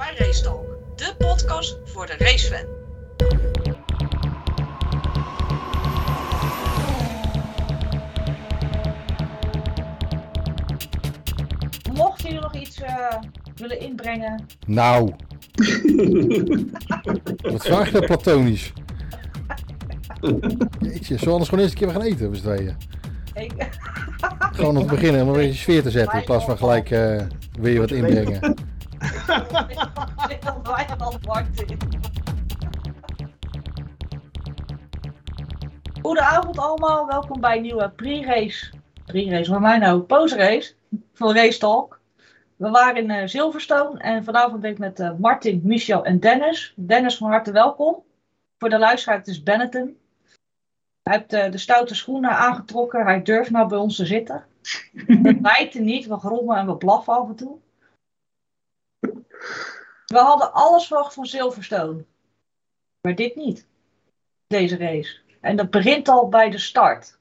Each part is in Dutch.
bij Racetalk, de podcast voor de racefan. Mochten jullie nog iets uh, willen inbrengen? Nou. Wat vraag je nou platonisch? Jeetje, zullen we anders gewoon eerst een keer gaan eten, we z'n tweeën? Ik... Gewoon om te beginnen, om een beetje sfeer te zetten in plaats van gelijk uh, weer wat inbrengen. Goedenavond allemaal, welkom bij een nieuwe pre-race. Pre-race, waar mij nou? Post-race van Race Talk. We waren in uh, Silverstone en vanavond ben ik met uh, Martin, Michel en Dennis. Dennis, van harte welkom. Voor de luisteraar, het is Benetton. Hij heeft uh, de stoute schoenen aangetrokken. Hij durft nou bij ons te zitten. We bijten niet, we grommen en we blaffen af en toe. We hadden alles verwacht van Silverstone. Maar dit niet. Deze race. En dat begint al bij de start.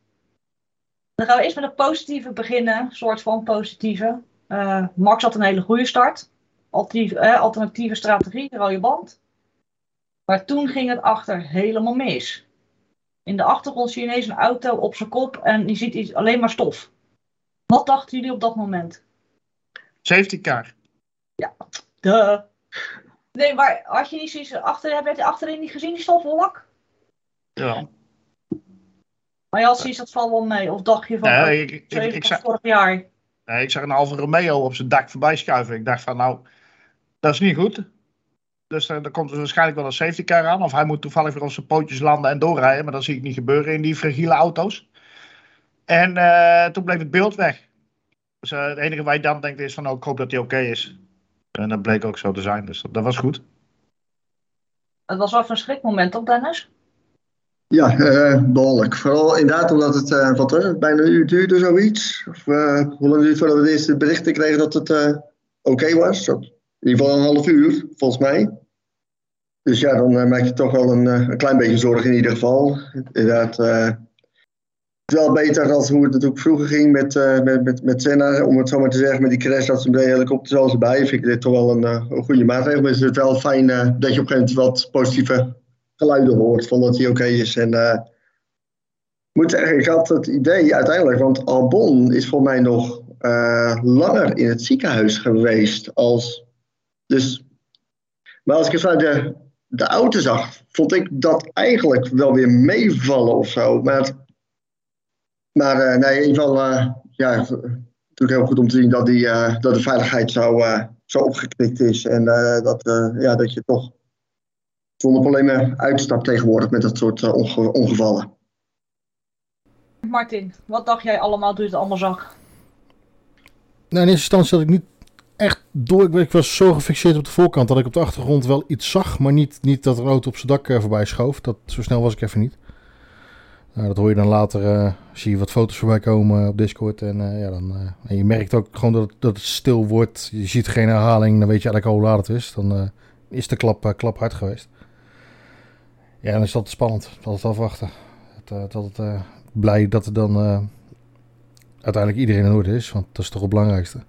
Dan gaan we eerst met een positieve beginnen. Een soort van positieve. Uh, Max had een hele goede start. Alternatieve, uh, alternatieve strategie, rode band. Maar toen ging het achter helemaal mis. In de achtergrond zie je ineens een auto op zijn kop en je ziet iets, alleen maar stof. Wat dachten jullie op dat moment? Safety car. Ja, de. Nee, maar had je niet zoiets achter, heb je achterin niet gezien die stofwolk? Ja. Maar je had zoiets dat valt wel mee, of dacht je van, nee, oh, ik, ik, ik, ik zag, vorig jaar? Nee, ik zag een Alfa Romeo op zijn dak voorbij schuiven. Ik dacht van, nou, dat is niet goed. Dus er, er komt dus waarschijnlijk wel een safety car aan. Of hij moet toevallig weer op zijn pootjes landen en doorrijden. Maar dat zie ik niet gebeuren in die fragiele auto's. En uh, toen bleef het beeld weg. Dus uh, het enige wat je dan denkt is van, oh, ik hoop dat hij oké okay is. En dat bleek ook zo te zijn. Dus dat, dat was goed. Het was wel een schrikmoment, toch Dennis? Ja, uh, behoorlijk. Vooral inderdaad omdat het uh, wat, uh, bijna een uur duurde zoiets. Of hoe lang duurde voordat we de eerste berichten kregen dat het oké okay was. In ieder geval een half uur, volgens mij. Dus ja, dan maak je toch wel een, een, klein beetje zorgen in ieder geval. Inderdaad, wel beter dan hoe het natuurlijk vroeger ging met, met, met, met Senna. Om het zo maar te zeggen, met die crash dat ze met de helikopter zoals erbij. Vind ik dit toch wel een, een goede maatregel. Maar is het wel fijn dat je op een gegeven moment wat positieve geluiden hoort van dat hij oké is. En uh, moet zeggen, ik had het idee uiteindelijk, want Albon is voor mij nog uh, langer in het ziekenhuis geweest als. Dus, maar als ik het vanuit de, de auto zag, vond ik dat eigenlijk wel weer meevallen of zo. Maar, maar uh, nee, in ieder geval, ja, natuurlijk heel goed om te zien dat, die, dat de veiligheid zo, zo opgeknikt is. En dat, ja, dat je toch zonder problemen uitstapt tegenwoordig met dat soort uh, onge ongevallen. Martin, wat dacht jij allemaal toen je het allemaal zag? Nou, in eerste instantie had ik niet echt door. Ik was zo gefixeerd op de voorkant dat ik op de achtergrond wel iets zag, maar niet, niet dat er een auto op zijn dak voorbij schoof. Dat, zo snel was ik even niet. Nou, dat hoor je dan later, zie je wat foto's voorbij komen op Discord. En, ja, dan, en je merkt ook gewoon dat het, dat het stil wordt. Je ziet geen herhaling, dan weet je eigenlijk al hoe laat het is. Dan is de klap, klap hard geweest. Ja, dan is dat spannend. Altijd afwachten. Het, dat het, blij dat er dan uh, uiteindelijk iedereen in orde is. Want dat is toch het belangrijkste.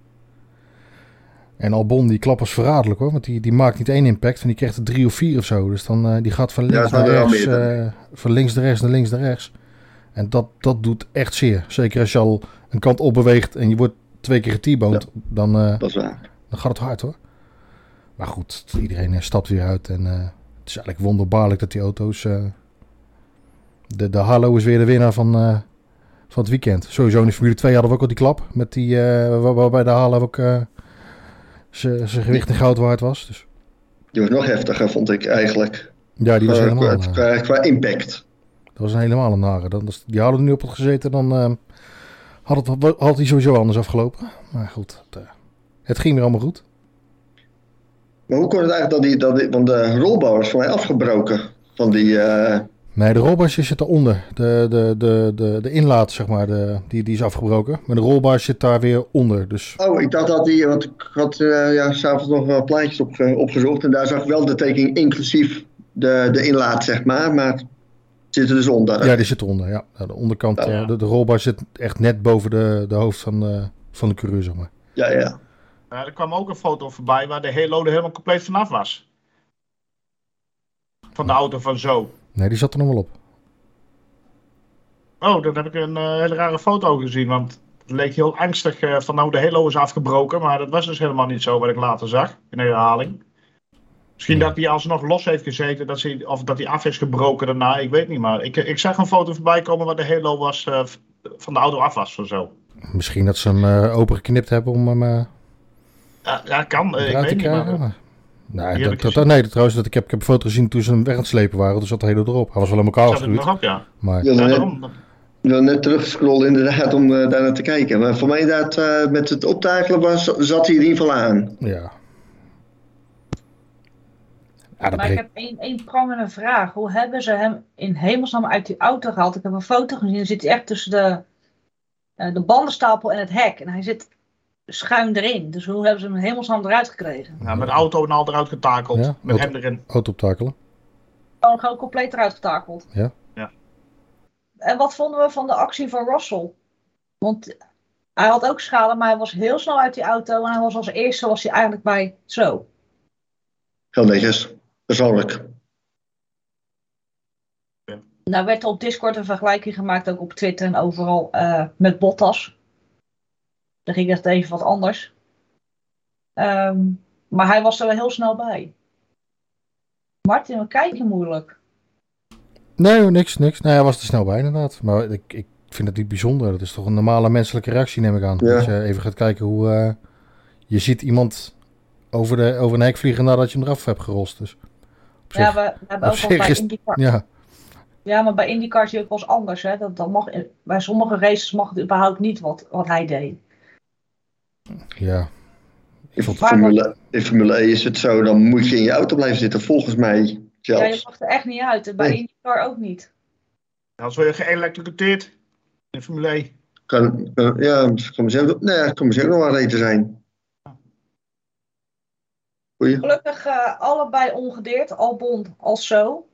En Albon, die klap was verraderlijk hoor. Want die, die maakt niet één impact. En die krijgt er drie of vier of zo. Dus dan uh, die gaat van links ja, naar rechts. van links naar rechts naar links naar rechts. En dat, dat doet echt zeer. Zeker als je al een kant op beweegt en je wordt twee keer geteaboned. Ja, dan, dan gaat het hard hoor. Maar goed, iedereen stapt weer uit. En is eigenlijk wonderbaarlijk dat die auto's... Uh, de, de Harlow is weer de winnaar van, van het weekend. Sowieso in de Formule 2 hadden we ook al die klap. Met die, waar, waarbij de Harlow ook zijn gewicht in goud waard was. Dus. Die was nog heftiger, vond ik eigenlijk. Ja, die was helemaal... Qua, qua, qua, impact. Dat was een helemaal een nare. Dan, die hadden nu op het gezeten, dan had, het, had hij sowieso anders afgelopen. Maar goed, het, het ging weer allemaal goed. Maar hoe kon het eigenlijk dat die, dat die want de rolbouw is voor mij afgebroken van die... Uh... Nee, de rolbar zit eronder. De, de, de, de, de inlaat, zeg maar, de, die, die is afgebroken. Maar de rolbar zit daar weer onder. Dus... Oh, ik dacht dat die, want ik had uh, ja, s'avonds nog wel plaatjes op, opgezocht. En daar zag ik wel de tekening inclusief de, de inlaat, zeg maar. Maar zit er dus onder. Ja, die zit eronder, ja. De onderkant, ja. De, de rolbar zit echt net boven de, de hoofd van, uh, van de coureur, zeg maar. Ja, ja. Ja, er kwam ook een foto voorbij waar de Halo er helemaal compleet vanaf was. Van de auto van zo. Nee, die zat er nog wel op. Oh, dan heb ik een eh, hele rare foto gezien. Want het leek heel angstig eh, van nou de Halo is afgebroken. Maar dat was dus helemaal niet zo wat ik later zag in de herhaling. Misschien Ja. dat hij alsnog los heeft gezeten. Dat hij, of dat hij af is gebroken daarna. Ik weet niet. Maar ik, ik zag een foto voorbij komen waar de Halo was, eh, van de auto af was van zo. Misschien dat ze hem eh opengeknipt hebben om hem eh Ja, ja kan. eh, ik weet niet. Maar, Nee, dat, dat, nee, dat, trouwens, dat, ik, heb, ik heb een foto gezien toen ze hem weg aan het slepen waren. Toen zat de hele erop. Hij was wel in elkaar er nog op, ja. Maar Ja, daarom. ik wil net terugscrollen inderdaad om daar naar te kijken. Maar voor mij inderdaad, eh, met het optakelen was, zat hij in ieder geval aan. ja. Ja, Maar ik heb één, één prangende vraag. Hoe hebben ze hem in hemelsnaam uit die auto gehaald? Ik heb een foto gezien. Dan zit hij echt tussen de, eh, de bandenstapel en het hek. En hij zit schuin erin. Dus hoe hebben ze hem in hemelsnaam eruit gekregen? Ja, met de auto en al eruit getakeld. Ja, met auto- hem erin. Auto optakelen. Gewoon, gewoon compleet eruit getakeld. Ja. Ja. En wat vonden we van de actie van Russell? Want hij had ook schade, maar hij was heel snel uit die auto. En hij was als eerste was hij eigenlijk bij zo. Heel netjes. Persoonlijk. Nou werd er op Discord een vergelijking gemaakt, ook op Twitter en overal, eh, met Bottas. Daar ging het even wat anders. Ehm, maar hij was er wel heel snel bij. Martin, we kijken moeilijk. Nee, niks, niks. Nee, hij was er snel bij inderdaad. Maar ik, ik vind het niet bijzonder. Dat is toch een normale menselijke reactie, neem ik aan. Ja. Als je even gaat kijken hoe... eh, je ziet iemand over, de, over een hek vliegen nadat je hem eraf hebt gerost. Dus op Ja, we, we hebben op ook wel zich bij is- IndyCar. ja. Ja, maar bij IndyCar zie je ook wel eens anders. Hè? Dat, dat mag, bij sommige races mag het überhaupt niet wat, wat hij deed. ja. In Formule, in Formule E is het zo, dan moet je in je auto blijven zitten, volgens mij Ja, je zelfs. mag er echt niet uit. En bij Nee. IndyCar ook niet. Als we geëlektrocuteerd in Formule E. Kan, kan- ja, kan misschien ook, nee, kan misschien ook nog wel reden zijn. Goeie. Gelukkig eh, allebei ongedeerd. Albon als zo.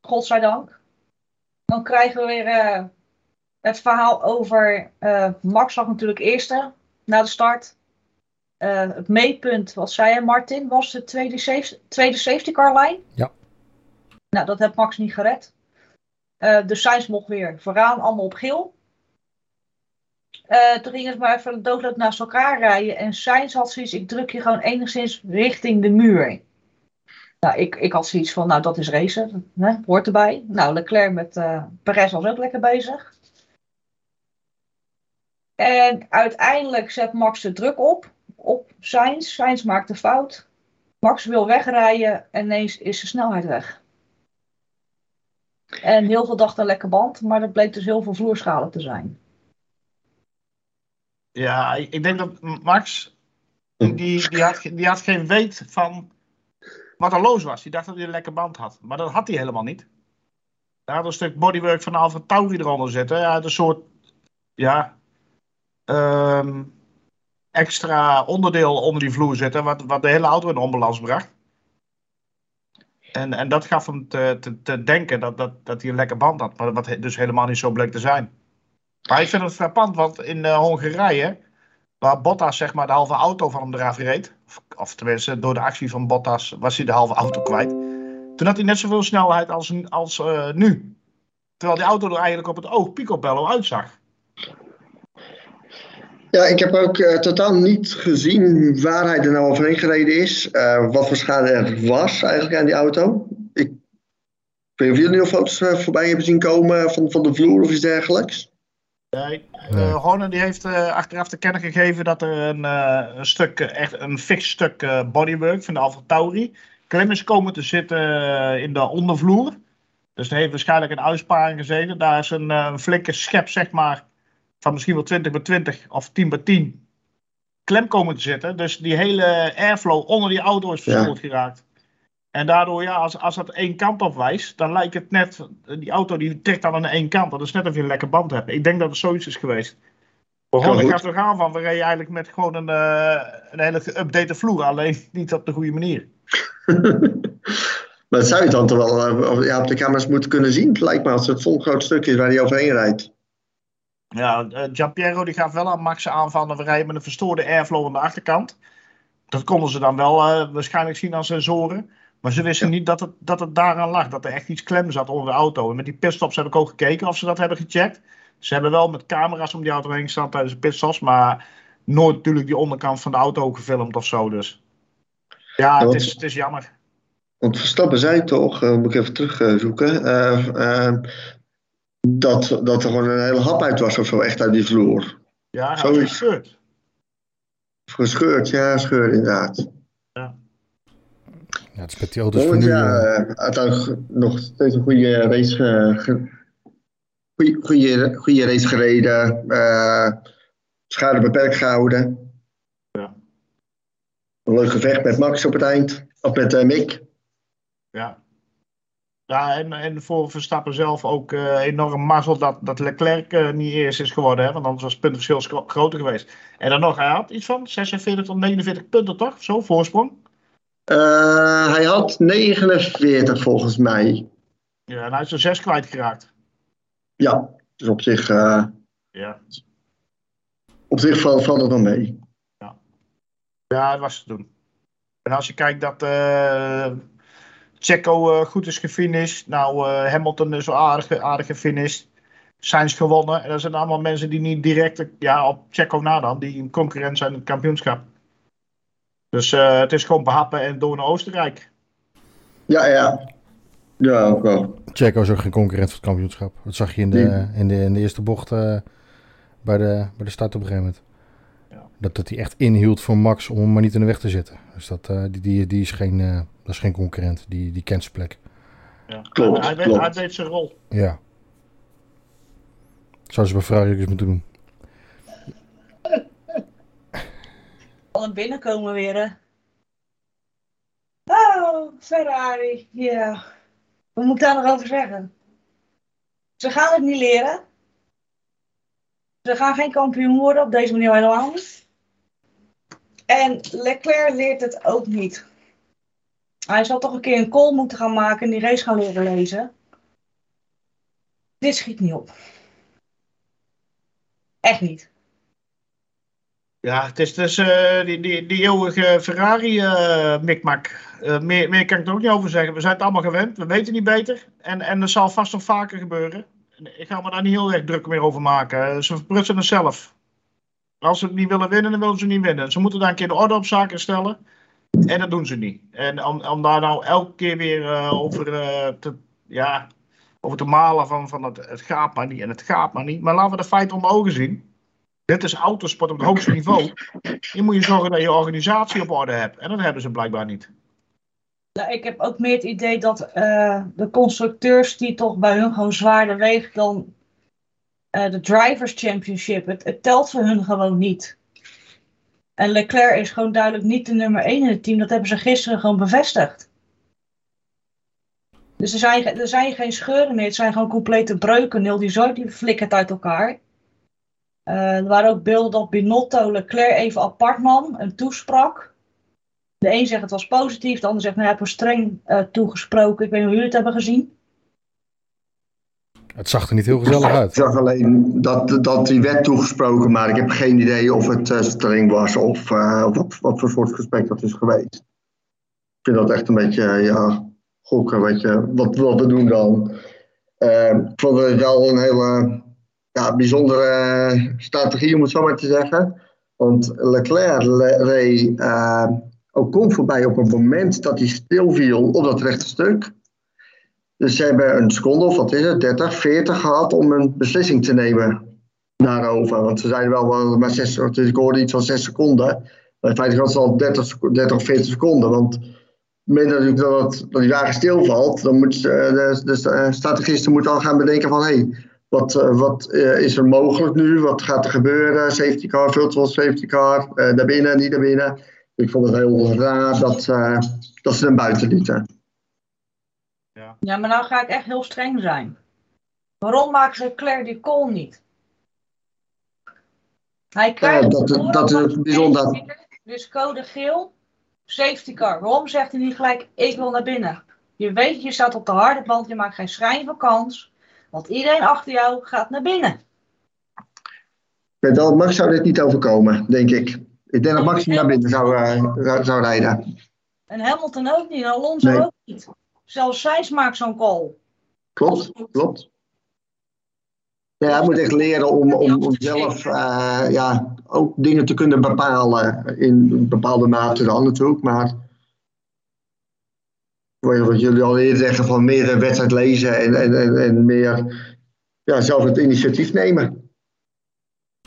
Godzijdank. Dan krijgen we weer eh, het verhaal over... eh, Max lag natuurlijk eerste na de start. Eh, het meetpunt, wat zei je Martin, was de tweede, safe, tweede safety car line. Ja. Nou, dat heeft Max niet gered. Eh dus Sainz mocht weer vooraan, allemaal op geel. Eh, toen gingen ze maar even doodloop naast elkaar rijden. En Sainz had zoiets, ik druk je gewoon enigszins richting de muur. Nou, ik, ik had zoiets van, nou dat is racen, hè, hoort erbij. Nou, Leclerc met eh Perez was ook lekker bezig. En uiteindelijk zet Max de druk op, op Sainz. Sainz maakt de fout. Max wil wegrijden en ineens is de snelheid weg. En heel veel dachten lekker band, maar dat bleek dus heel veel vloerschade te zijn. Ja, ik denk dat Max, die, die, had, die had geen weet van wat er los was. Die dacht dat hij een lekker band had. Maar dat had hij helemaal niet. Hij had een stuk bodywork van Alfa Tauri eronder zitten. Ja, een soort, ja, ehm, extra onderdeel onder die vloer zitten, wat, wat de hele auto in onbalans bracht. En, en dat gaf hem te, te, te denken dat, dat, dat hij een lekker band had, maar wat dus helemaal niet zo bleek te zijn. Maar ik vind het frappant, want in eh, Hongarije, waar Bottas zeg maar de halve auto van hem eraf reed, of, tenminste door de actie van Bottas was hij de halve auto kwijt, toen had hij net zoveel snelheid als, eh, nu. Terwijl die auto er eigenlijk op het oog picobello uitzag. Ja, ik heb ook eh, totaal niet gezien waar hij er nou overheen gereden is. wat voor schade er was eigenlijk aan die auto. Ik, weet niet of jullie nog foto's voorbij hebben zien komen van, van de vloer of iets dergelijks. Nee, Nee. eh, Horner die heeft eh, achteraf te kennen gegeven dat er een, eh, een stuk, echt een fix stuk bodywork van de Alfa Tauri klem is komen te zitten in de ondervloer. Dus er heeft waarschijnlijk een uitsparing gezeten. Daar is een, een flinke schep, zeg maar, van misschien wel 20 bij 20 of 10 bij 10 klem komen te zitten. Dus die hele airflow onder die auto is verstoord geraakt. En daardoor, ja, als, als dat één kant op wijst, dan lijkt het net, die auto die trekt dan aan één kant. Dat is net of je een lekker band hebt. Ik denk dat het zoiets is geweest. Begon, ik gaf er aan van, we reden eigenlijk met gewoon een, eh, een hele geüpdate vloer, alleen niet op de goede manier. maar dat zou je dan toch wel eh, op- ja, op de camera's moeten kunnen zien. Het lijkt me als het vol groot stuk is waar hij overheen rijdt. Ja, uh, Giampiero die gaf wel aan Max aanvallen. We rijden met een verstoorde airflow aan de achterkant. Dat konden ze dan wel uh, waarschijnlijk zien als sensoren. Maar ze wisten niet dat het, dat het daaraan lag. Dat er echt iets klem zat onder de auto. En met die pitstops heb ik ook gekeken of ze dat hebben gecheckt. Ze hebben wel met camera's om die auto heen gestaan tijdens de pitstops. Maar nooit natuurlijk die onderkant van de auto gefilmd of zo. Dus ja, het is, het is jammer. Want Verstappen zei toch, uh, moet ik even terugzoeken, uh, uh, dat, dat er gewoon een hele hap uit was of zo, echt uit die vloer. Ja, hij was gescheurd. Gescheurd, ja, gescheurd inderdaad. Ja. Ja, het die auto's voor nu... Ja, uiteindelijk nog steeds een goede race, ge, goede, goede, goede race gereden, schade beperkt gehouden. Ja. Een leuk gevecht met Max op het eind, of met Mick. Ja. Ja, en, en voor Verstappen zelf ook uh, enorm mazzel dat, dat Leclerc uh, niet eerst is geworden. Hè? Want anders was het puntverschil groter geweest. En dan nog, hij had iets van 46 tot 49 punten, toch? Zo, voorsprong? Uh, hij had 49 volgens mij. Ja, en hij is er 6 kwijtgeraakt. Ja, dus op zich, ja. op zich valt, valt het dan mee. Ja. ja, dat was te doen. En als je kijkt dat Checo uh, goed is gefinished. Nou, Hamilton is wel aardig, aardig gefinished. Sainz gewonnen. En dat zijn allemaal mensen die niet direct ja, op Checo na dan, die een concurrent zijn in het kampioenschap. Dus uh, het is gewoon behappen en door naar Oostenrijk. Ja, ja. Ja, ook wel. Checo is ook geen concurrent voor het kampioenschap. Dat zag je in de, nee. in de, in de eerste bocht bij, de, bij de start op een gegeven moment. Ja. Dat, dat hij echt inhield voor Max om hem maar niet in de weg te zitten. Dus dat, die, die, die is geen, dat is geen concurrent, die, die kent zijn plek. Ja. Klopt, hij, weet, klopt. hij weet zijn rol. Ja. Zou ze bij Ferrari ook eens moeten doen. Al binnenkomen weer. Oh, Ferrari, ja. Wat moet ik daar nog over zeggen? Ze gaan het niet leren. Ze gaan geen kampioen worden, op deze manier helemaal niet. En Leclerc leert het ook niet. Hij zal toch een keer een call moeten gaan maken en die race gaan leren lezen. Dit schiet niet op. Echt niet. Ja, het is dus uh, die, die, die eeuwige Ferrari uh, mikmak. Uh, meer, meer kan ik er ook niet over zeggen. We zijn het allemaal gewend. We weten niet beter. En, en dat zal vast nog vaker gebeuren. Ik ga me daar niet heel erg druk meer over maken. Ze verprutsen het zelf. Als ze het niet willen winnen, dan willen ze niet winnen. Ze moeten daar een keer de orde op zaken stellen. En dat doen ze niet. En om, om daar nou elke keer weer over, te, ja, over te malen van, van het, het gaat maar niet en het gaat maar niet. Maar laten we de feiten onder ogen zien. Dit is autosport op het hoogste niveau. Je moet je zorgen dat je organisatie op orde hebt. En dat hebben ze blijkbaar niet. Ik heb ook meer het idee dat uh, de constructeurs die toch bij hun gewoon zwaarder wegen dan de Drivers Championship. Het, telt voor hun gewoon niet. En Leclerc is gewoon duidelijk niet de nummer 1 in het team. Dat hebben ze gisteren gewoon bevestigd. Dus er zijn, er zijn geen scheuren meer. Het zijn gewoon complete breuken. Nil die zooi die flikkert uit elkaar. Uh, er waren ook beelden dat Binotto Leclerc even apart nam en toesprak. De een zegt het was positief. De ander zegt nou, hij heeft streng uh, toegesproken. Ik weet niet hoe jullie het hebben gezien. Het zag er niet heel gezellig uit. Ik zag alleen dat, dat die werd toegesproken, maar ik heb geen idee of het uh, streng was of uh, wat, wat voor soort gesprek dat is geweest. Ik vind dat echt een beetje, ja, gokken, weet je, wat, wat we doen dan. Uh, ik vond het wel een hele ja, bijzondere strategie, om het zo maar te zeggen. Want Leclerc reed ook kon voorbij op een moment dat hij stilviel op dat rechte stuk. Dus ze hebben een seconde, of wat is het, 30, 40 gehad om een beslissing te nemen daarover. Want ze zeiden wel, maar 6, dus ik hoorde iets van 6 seconden. Maar in feite was het al 30, 30 of 40 seconden. Want het moment dat, dat, die wagen stilvalt, dan moet de, de strategisten moeten al gaan bedenken van... hey, wat, wat uh, is er mogelijk nu? Wat gaat er gebeuren? Safety car, virtual safety car, uh, naar binnen, niet naar binnen. Ik vond het heel raar dat, uh, dat ze hem buiten lieten. Ja. ja, maar nou ga ik echt heel streng zijn. Waarom maken ze Claire die call niet? Hij krijgt ja, dat, dat is bijzonder. Dus code geel, safety car. Waarom zegt hij niet gelijk, ik wil naar binnen? Je weet, je staat op de harde band, je maakt geen schijn van kans. Want iedereen achter jou gaat naar binnen. Met Max zou dit niet overkomen, denk ik. Ik denk dat Max niet naar binnen zou, uh, zou, zou, rijden. En Hamilton ook niet, en Alonso Nee. ook niet. Zelfs Sainz maakt zo'n call. Klopt, klopt. Ja, hij moet echt leren om, om, om zelf eh, ja, ook dingen te kunnen bepalen. In een bepaalde mate dan natuurlijk. Maar wat jullie al eerder zeggen, van meer een wedstrijd lezen en, en, en, en meer ja, zelf het initiatief nemen.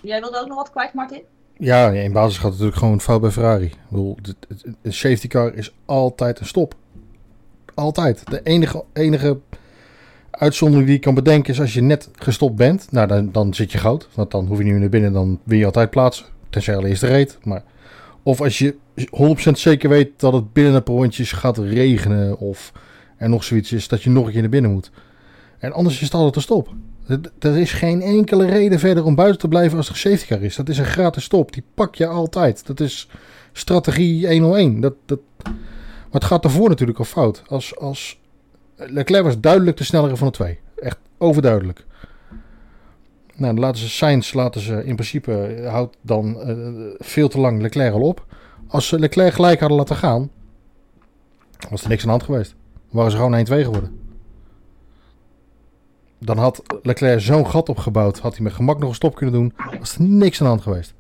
Jij wilde ook nog wat kwijt, Martin? Ja, in basis gaat het natuurlijk gewoon fout bij Ferrari. Ik bedoel, een safety car is altijd een stop. Altijd. De enige, enige uitzondering die ik kan bedenken is als je net gestopt bent. Nou, dan, dan zit je goud. Want dan hoef je niet meer naar binnen. Dan win je altijd plaatsen. Tenzij al eerst reed. Maar, of als je 100% zeker weet dat het binnen een paar gaat regenen. Of er nog zoiets is dat je nog een keer naar binnen moet. En anders is het altijd een stop. Er- is geen enkele reden verder om buiten te blijven als er safety car is. Dat is een gratis stop. Die pak je altijd. Dat is strategie 101. Dat, dat... Maar het gaat daarvoor natuurlijk al fout. Als, als... Leclerc was duidelijk de snellere van de twee. Echt overduidelijk. Nou, laten ze Sainz, laten ze in principe, eh, houdt dan eh, veel te lang Leclerc al op. Als ze Leclerc gelijk hadden laten gaan, was er niks aan de hand geweest. Waren ze gewoon 1-2 geworden. Dan had Leclerc zo'n gat opgebouwd. Had hij met gemak nog een stop kunnen doen. Was er niks aan de hand geweest.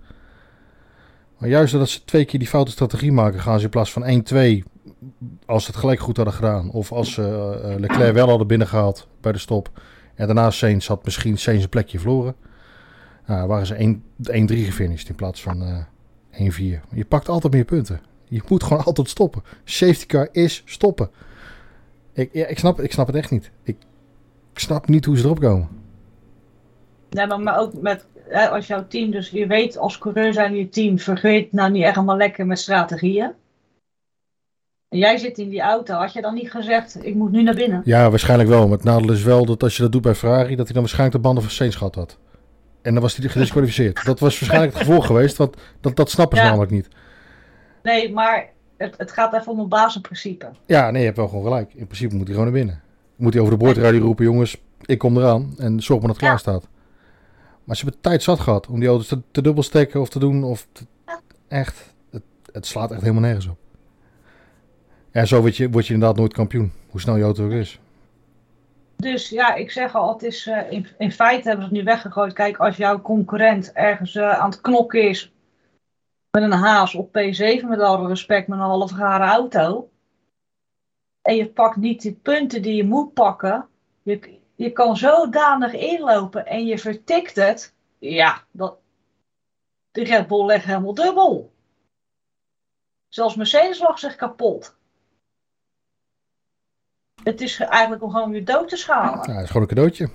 Maar juist doordat ze twee keer die foute strategie maken, gaan ze in plaats van 1-2. Als ze het gelijk goed hadden gedaan. Of als ze eh, Leclerc wel hadden binnengehaald bij de stop. En daarna Sainz had misschien Sainz een plekje verloren. Nou, waren ze 1 1-3 gefinished in plaats van eh 1-4. Je pakt altijd meer punten. Je moet gewoon altijd stoppen. Safety car is stoppen. Ik, ja, ik, snap, ik snap het echt niet. Ik, ik snap niet hoe ze erop komen. Nee, maar, maar ook met, hè, als jouw team, dus je weet als coureur zijn je team, vergeet nou niet echt allemaal lekker met strategieën. En jij zit in die auto, had je dan niet gezegd, ik moet nu naar binnen? Ja, waarschijnlijk wel. Maar het nadeel is wel dat als je dat doet bij Ferrari, dat hij dan waarschijnlijk de banden van Sainz gehad had. En dan was hij gedisqualificeerd. Dat was waarschijnlijk het gevolg geweest, want dat, dat snappen ze Ja. namelijk niet. Nee, maar het, het gaat even om een basisprincipe. Ja, nee, je hebt wel gewoon gelijk. In principe moet hij gewoon naar binnen. Moet hij over de boordradio roepen, jongens, ik kom eraan. En zorg maar dat het klaar staat. Maar ze hebben tijd zat gehad om die auto's te, te dubbelstekken of te doen. Of te- echt, het, het slaat echt helemaal nergens op. En zo word je, word je inderdaad nooit kampioen. Hoe snel je auto ook is. Dus ja, ik zeg al, het is, eh, in, in feite hebben ze het nu weggegooid. Kijk, als jouw concurrent ergens eh, aan het knokken is met een haas op P7, met alle respect, met een half gare auto. En je pakt niet de punten die je moet pakken. Je, je kan zodanig inlopen en je vertikt het. Ja, dat, de Red Bull legt helemaal dubbel. Zelfs Mercedes lag zich kapot. Het is eigenlijk om gewoon weer dood te schalen. Ja, het is gewoon een cadeautje.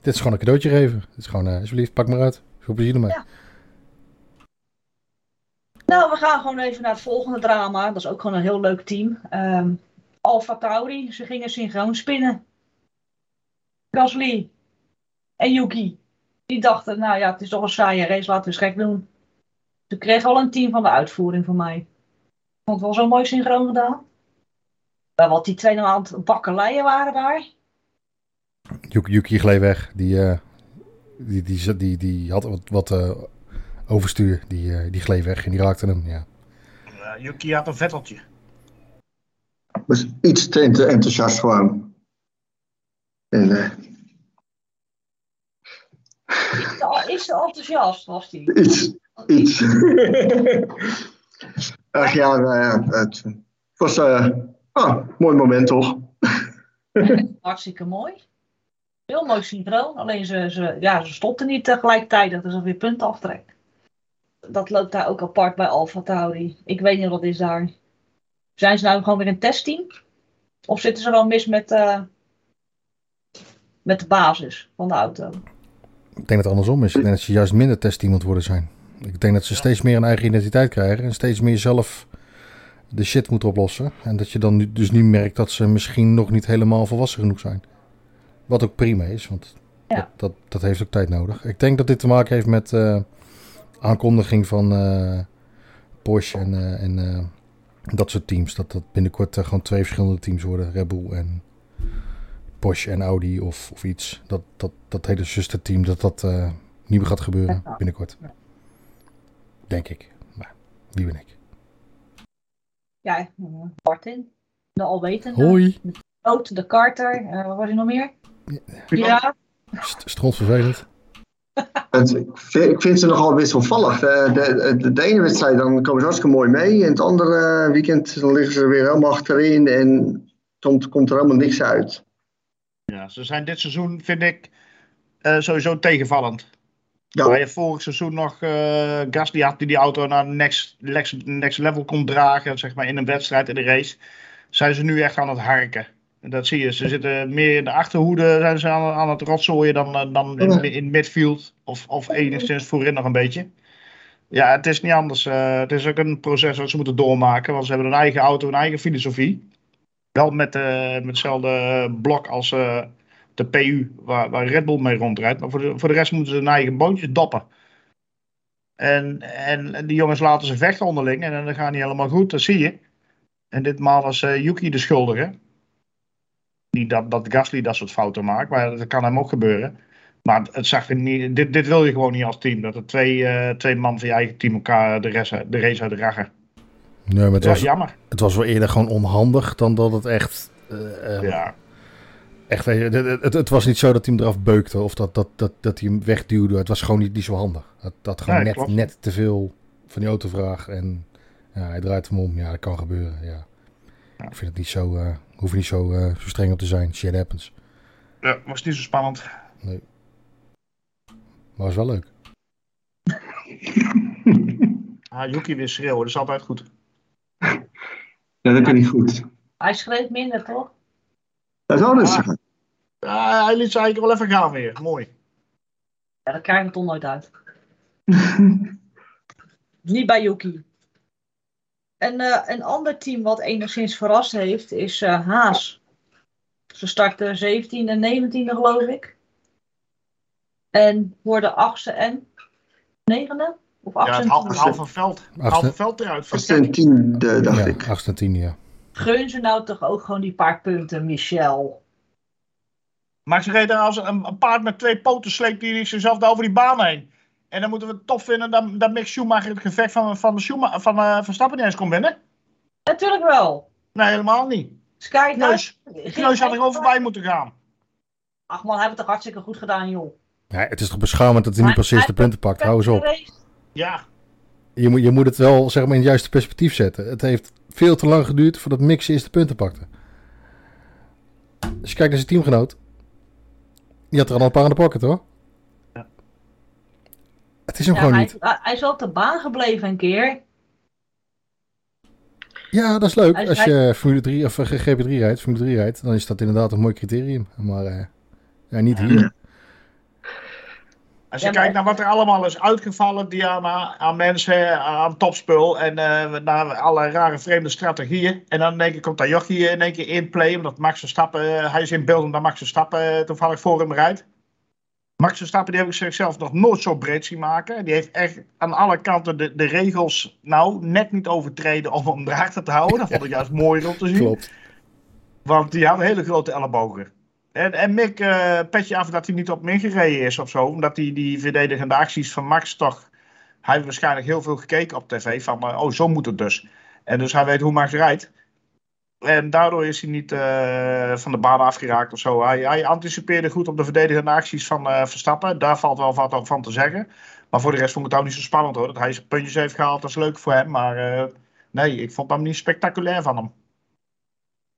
Dit is gewoon een cadeautje geven. Het is gewoon, eh, alsjeblieft, pak maar uit. Veel plezier ermee. Ja. Nou, we gaan gewoon even naar het volgende drama. Dat is ook gewoon een heel leuk team. Ehm Alfa Tauri, ze gingen synchroon spinnen. Gasly en Yuki. Die dachten, nou ja, het is toch een saaie race, laten we eens gek doen. Ze kregen al een team van de uitvoering van mij. Vond het wel zo mooi synchroon gedaan. Wat die twee nou aan het bakkeleien waren daar. Yuki, Yuki gleed weg. Die, eh, die, die, die, die, die had wat, wat eh, overstuur. Die, eh, die gleed weg en die raakte hem. Ja. Eh, Yuki had een vetteltje. was iets te ent- enthousiast voor hem. En, eh, Is te enthousiast, was die. iets, iets. Ach ja, ja, het was ah, mooi moment toch? Hartstikke mooi. Heel mooi synchroon. Alleen ze, ze, ja, ze stopten niet tegelijkertijd. Dat is alweer punten aftrekt. Dat loopt daar ook apart bij Alfa Tauri. Ik weet niet wat is daar. Zijn ze nou gewoon weer een testteam? Of zitten ze wel mis met, eh, met de basis van de auto? Ik denk dat het andersom is. Ik denk dat ze juist minder testteam moet worden zijn. Ik denk dat ze steeds meer een eigen identiteit krijgen. En steeds meer zelf de shit moeten oplossen. En dat je dan nu, dus nu merkt dat ze misschien nog niet helemaal volwassen genoeg zijn. Wat ook prima is, want Ja. dat, dat, dat heeft ook tijd nodig. Ik denk dat dit te maken heeft met eh, aankondiging van eh, Porsche en, eh, en dat soort teams. Dat dat binnenkort gewoon twee verschillende teams worden. Red Bull en Porsche en Audi of, of iets. Dat, dat, dat hele zusterteam, dat dat Niet meer gaat gebeuren binnenkort. Denk ik. Maar wie ben ik? Ja, eh, Martin. De alwetende. Hoi. Oot, de Carter. eh, wat was er nog meer? Ja. St stront vervelend. Ik vind- ze nogal wisselvallig. De, de, de, de ene wedstrijd dan komen ze hartstikke mooi mee. En het andere weekend dan liggen ze weer helemaal achterin. En komt, komt er helemaal niks uit. Ja, ze zijn dit seizoen, vind ik, eh, sowieso tegenvallend. Ja. Waar je vorig seizoen nog Gasly had die die auto naar next, next, next level kon dragen, zeg maar in een wedstrijd, in de race, zijn ze nu echt aan het harken. En dat zie je. Ze zitten meer in de achterhoede zijn ze aan, aan het rotzooien dan, eh, dan in, midfield. Of, of enigszins voorin nog een beetje. Ja, het is niet anders. eh, het is ook een proces wat ze moeten doormaken. Want ze hebben een eigen auto, een eigen filosofie. Wel met, met hetzelfde blok als de PU, waar, waar Red Bull mee rondrijdt. Maar voor de, voor de rest moeten ze hun eigen boontjes doppen. En, en, die jongens laten ze vechten onderling. En dan gaat niet helemaal goed, dat zie je. En ditmaal was eh, Yuki de schuldige. Niet dat, dat Gasly dat soort fouten maakt, maar dat kan hem ook gebeuren. Maar het zag er niet, dit, dit wil je gewoon niet als team. Dat er twee, eh, twee man van je eigen team elkaar de, rest, de race uit de. Nee, maar het Ja, was, jammer. het was wel eerder gewoon onhandig dan dat het echt... eh, Ja. Echt weet je, het, het, het was niet zo dat hij hem eraf beukte of dat, dat, dat, dat hij hem wegduwde. Het was gewoon niet, niet zo handig. Het dat gewoon Nee, net, klopt. net te veel van die autovraag. En ja, hij draait hem om. Ja, dat kan gebeuren. Ja. Ik vind het niet zo... eh hoef niet zo, eh, zo streng op te zijn. Shit happens. ja, was niet zo spannend. Maar was wel leuk. Ah, Yuki weer schreeuwen, dat is altijd goed. Ja, dat kan niet goed. Hij schreef minder, toch? Dat zou dus zeggen. Ja, hij liet ze eigenlijk wel even gaan weer. Mooi. Ja, dat krijg ik toch nooit uit. Niet bij Yuki. En eh, een ander team wat enigszins verrast heeft is eh, Haas. Ze starten 17 en 19e geloof ik. En worden 8e en 9e? Of 8e Ja, het en hal- het 10e? halve veld. Halve veld eruit. Dat is een tiende, dacht Ja, ik. 8 en 10, ja. Gun ze nou toch ook gewoon die paar punten, Michel? Maar ze reden als een, een paard met twee poten sleept die zichzelf daar over die baan heen. En dan moeten we het tof vinden dat, dat Mick Schumacher het gevecht van, van, Schuma- van uh, Verstappen niet eens kon winnen. Natuurlijk wel. Nee, helemaal niet. Sky Kneus, Kneus had er gewoon voorbij moeten gaan. Ach man, hij heeft het toch hartstikke goed gedaan, joh. ja. Het is toch beschamend dat hij niet precies de punten pakt. Hou eens op. Ja, Je moet, je moet het wel zeg maar, in het juiste perspectief zetten. Het heeft veel te lang geduurd voordat Mix eerst de punten pakte. Als je kijkt naar zijn teamgenoot. Die had er al een paar aan de pocket hoor. Ja. Het is hem Ja, gewoon hij, niet. hij is wel op de baan gebleven een keer. Ja, dat is leuk. Als je Formule 3 of eh, GP3 rijdt, Formule 3 rijdt, dan is dat inderdaad een mooi criterium. Maar eh, ja, niet hier. Als je Ja, maar- kijkt naar wat er allemaal is uitgevallen, Diana, aan mensen, aan topspul en eh, naar alle rare vreemde strategieën. En dan denk ik, komt daar Jochie in één keer in play, omdat Max Verstappen, eh, hij is in beeld omdat Max Verstappen eh, toevallig voor hem rijdt. Max Verstappen die heb ik zichzelf nog nooit zo breed zien maken. Die heeft echt aan alle kanten de, de regels nou net niet overtreden om hem erachter te houden. Dat vond ik juist mooi om te zien. Klopt. Want die had hele grote ellebogen. En, en Mick, eh petje af dat hij niet op hem ingereden is of zo. Omdat hij die verdedigende acties van Max toch... Hij heeft waarschijnlijk heel veel gekeken op tv van... eh, oh, zo moet het dus. En dus hij weet hoe Max rijdt. En daardoor is hij niet eh, van de baan afgeraakt of zo. Hij, hij anticipeerde goed op de verdedigende acties van Verstappen. Daar valt wel wat van te zeggen. Maar voor de rest vond ik het ook niet zo spannend hoor. Dat hij zijn puntjes heeft gehaald, dat is leuk voor hem. Maar nee, ik vond hem niet spectaculair van hem.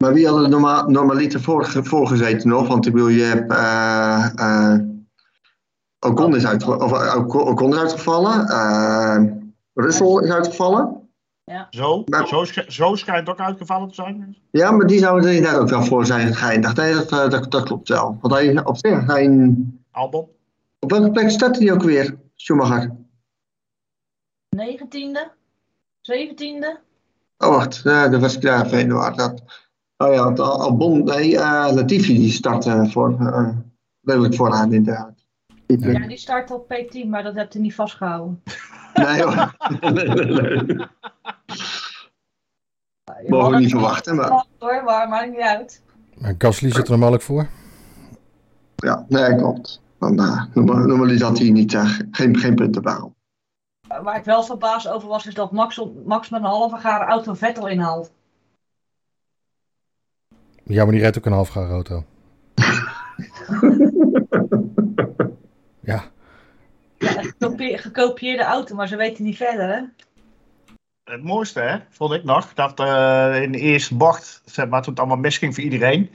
Maar wie had er normaal, normaliter voor, voorgezeten nog? Want ik bedoel, je hebt. eh eh, Ocon is, uitge of, eh, Ocon is uitgevallen. eh Russell is uitgevallen. Zo, Maar- zo, sch- zo schijnt ook uitgevallen te zijn. Ja, maar die zouden er inderdaad ook wel voor zijn geëindigd. Nee, dat, dat, dat klopt wel. Want hij op zich, hij, Albon. op welke plek staat hij ook weer, Schumacher? 19e? 17e? Oh, wacht, ja, dat was ik daar even in de war. Dat, oh ja, want Albon, nee, eh, Latifi die start eh, voor, eh, redelijk vooraan inderdaad. Ja, die start op P10, maar dat hebt hij niet vastgehouden. Nee hoor. nee, nee, nee. Mogen we niet verwachten, maar- Hoor, maar maakt niet uit. Maar Gasly zit er normaal voor. Ja, nee, klopt. Dan, uh, normaliter had hij niet, uh, geen, geen punten behaald. Waar ik wel verbaasd over was, is dat Max, Max met een halve gare auto Vettel inhaalt. Ja, maar die rijdt ook een half gare auto. ja. Ja, een gekopieerde auto, maar ze weten niet verder, hè? Het mooiste, hè, vond ik nog, dat uh, in de eerste bocht, zeg maar, toen het allemaal misging voor iedereen,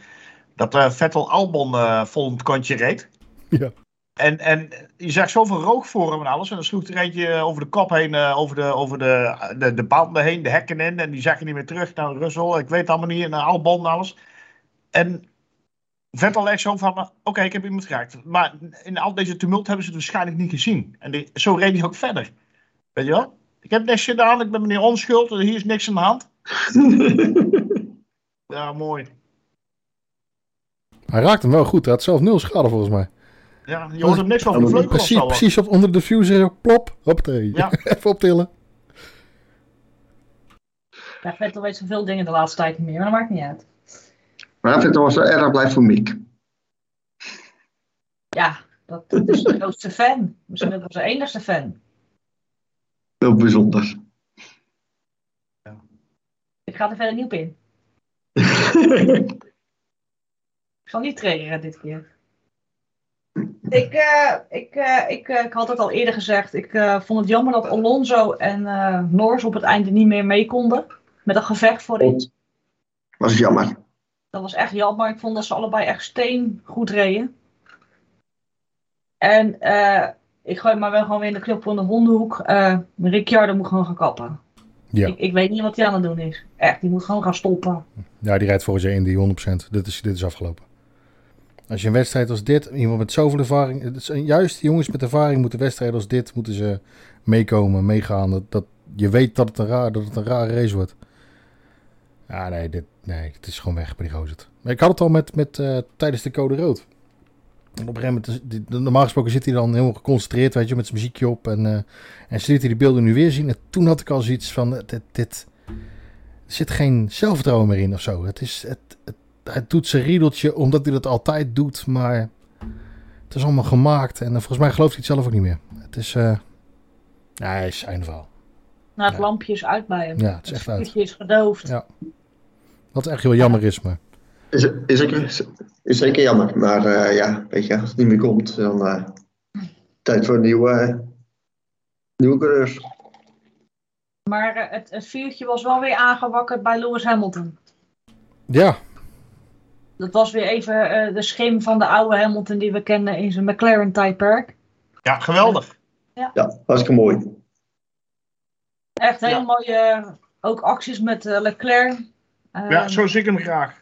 dat uh, Vettel Albon uh, vol het kontje reed. Ja. En, en je zag zoveel rook voor hem en alles. En dan sloeg er eentje over de kop heen, over, de, over de, de, de banden heen, de hekken in. En die zag je niet meer terug naar Russell. Ik weet allemaal niet, naar Albon en alles. En Vettel echt zo van, oké, okay, ik heb iemand geraakt. Maar in al deze tumult hebben ze het waarschijnlijk niet gezien. En die, zo reed hij ook verder. Weet je wel? Ik heb niks gedaan, ik ben meneer onschuld, hier is niks aan de hand. ja, mooi. Hij raakt hem wel goed, hij had zelf nul schade volgens mij. Ja, je hoort hem niks van de vleugel Precies, precies op, onder de diffuser, plop, hoppatee. Ja. Even optillen. Ja, Vettel weet zoveel dingen de laatste tijd niet meer, maar dat maakt niet uit. Maar Vettel was wel erg blij voor Mick. Ja, dat, dat is de grootste fan. Misschien wel zijn enigste fan. Heel bijzonder. Ja. Ik ga er verder niet op in. ik zal niet triggeren dit keer. Ik, uh, ik, uh, ik, uh, ik had het al eerder gezegd. Ik vond het jammer dat Alonso en Norris op het einde niet meer mee konden. Met een gevecht voorin. Dat was jammer. Dat was echt jammer. Ik vond dat ze allebei echt steen goed reden. En ik gooi maar wel gewoon weer in de knop van de hondenhoek. Uh, Ricciardo moet gewoon gaan kappen. Ja. Ik, ik weet niet wat hij aan het doen is. Echt, die moet gewoon gaan stoppen. Ja, die rijdt volgens in die 100%. Dit is, dit is afgelopen. Als je een wedstrijd als dit, iemand met zoveel ervaring... Het is, juist jongens met ervaring moeten wedstrijden als dit... moeten ze meekomen, meegaan. Dat, dat, je weet dat het, een raar, dat het een rare race wordt. Nee, dit, nee, het is gewoon weg. Maar ik had het al met, met uh, tijdens de code rood. En op een gegeven moment, normaal gesproken zit hij dan heel geconcentreerd, weet je, met zijn muziekje op. En, uh, en ze liet hij die beelden nu weer zien. En toen had ik al zoiets van, dit, dit, er zit geen zelfvertrouwen meer in of zo. Het is, het, het, hij doet zijn riedeltje omdat hij dat altijd doet, maar het is allemaal gemaakt. En uh, volgens mij gelooft hij het zelf ook niet meer. Het is, uh, ja, hij is einde verhaal. Nou, het ja. lampje is uit bij hem. Ja, het is echt uit. Het is gedoofd. Ja. Wat echt heel jammer is, maar... Is, is, is, is zeker jammer, maar uh, ja, weet je, als het niet meer komt, dan uh, tijd voor een nieuwe, nieuwe coureurs. Maar uh, het, het, vuurtje was wel weer aangewakkerd bij Lewis Hamilton. Ja. Dat was weer even de schim van de oude Hamilton die we kennen in zijn McLaren-tijdperk. Ja, geweldig. Ja, ja hartstikke mooi. Echt hele ja. mooie, ook acties met Leclerc. Ja, zo zie ik hem graag.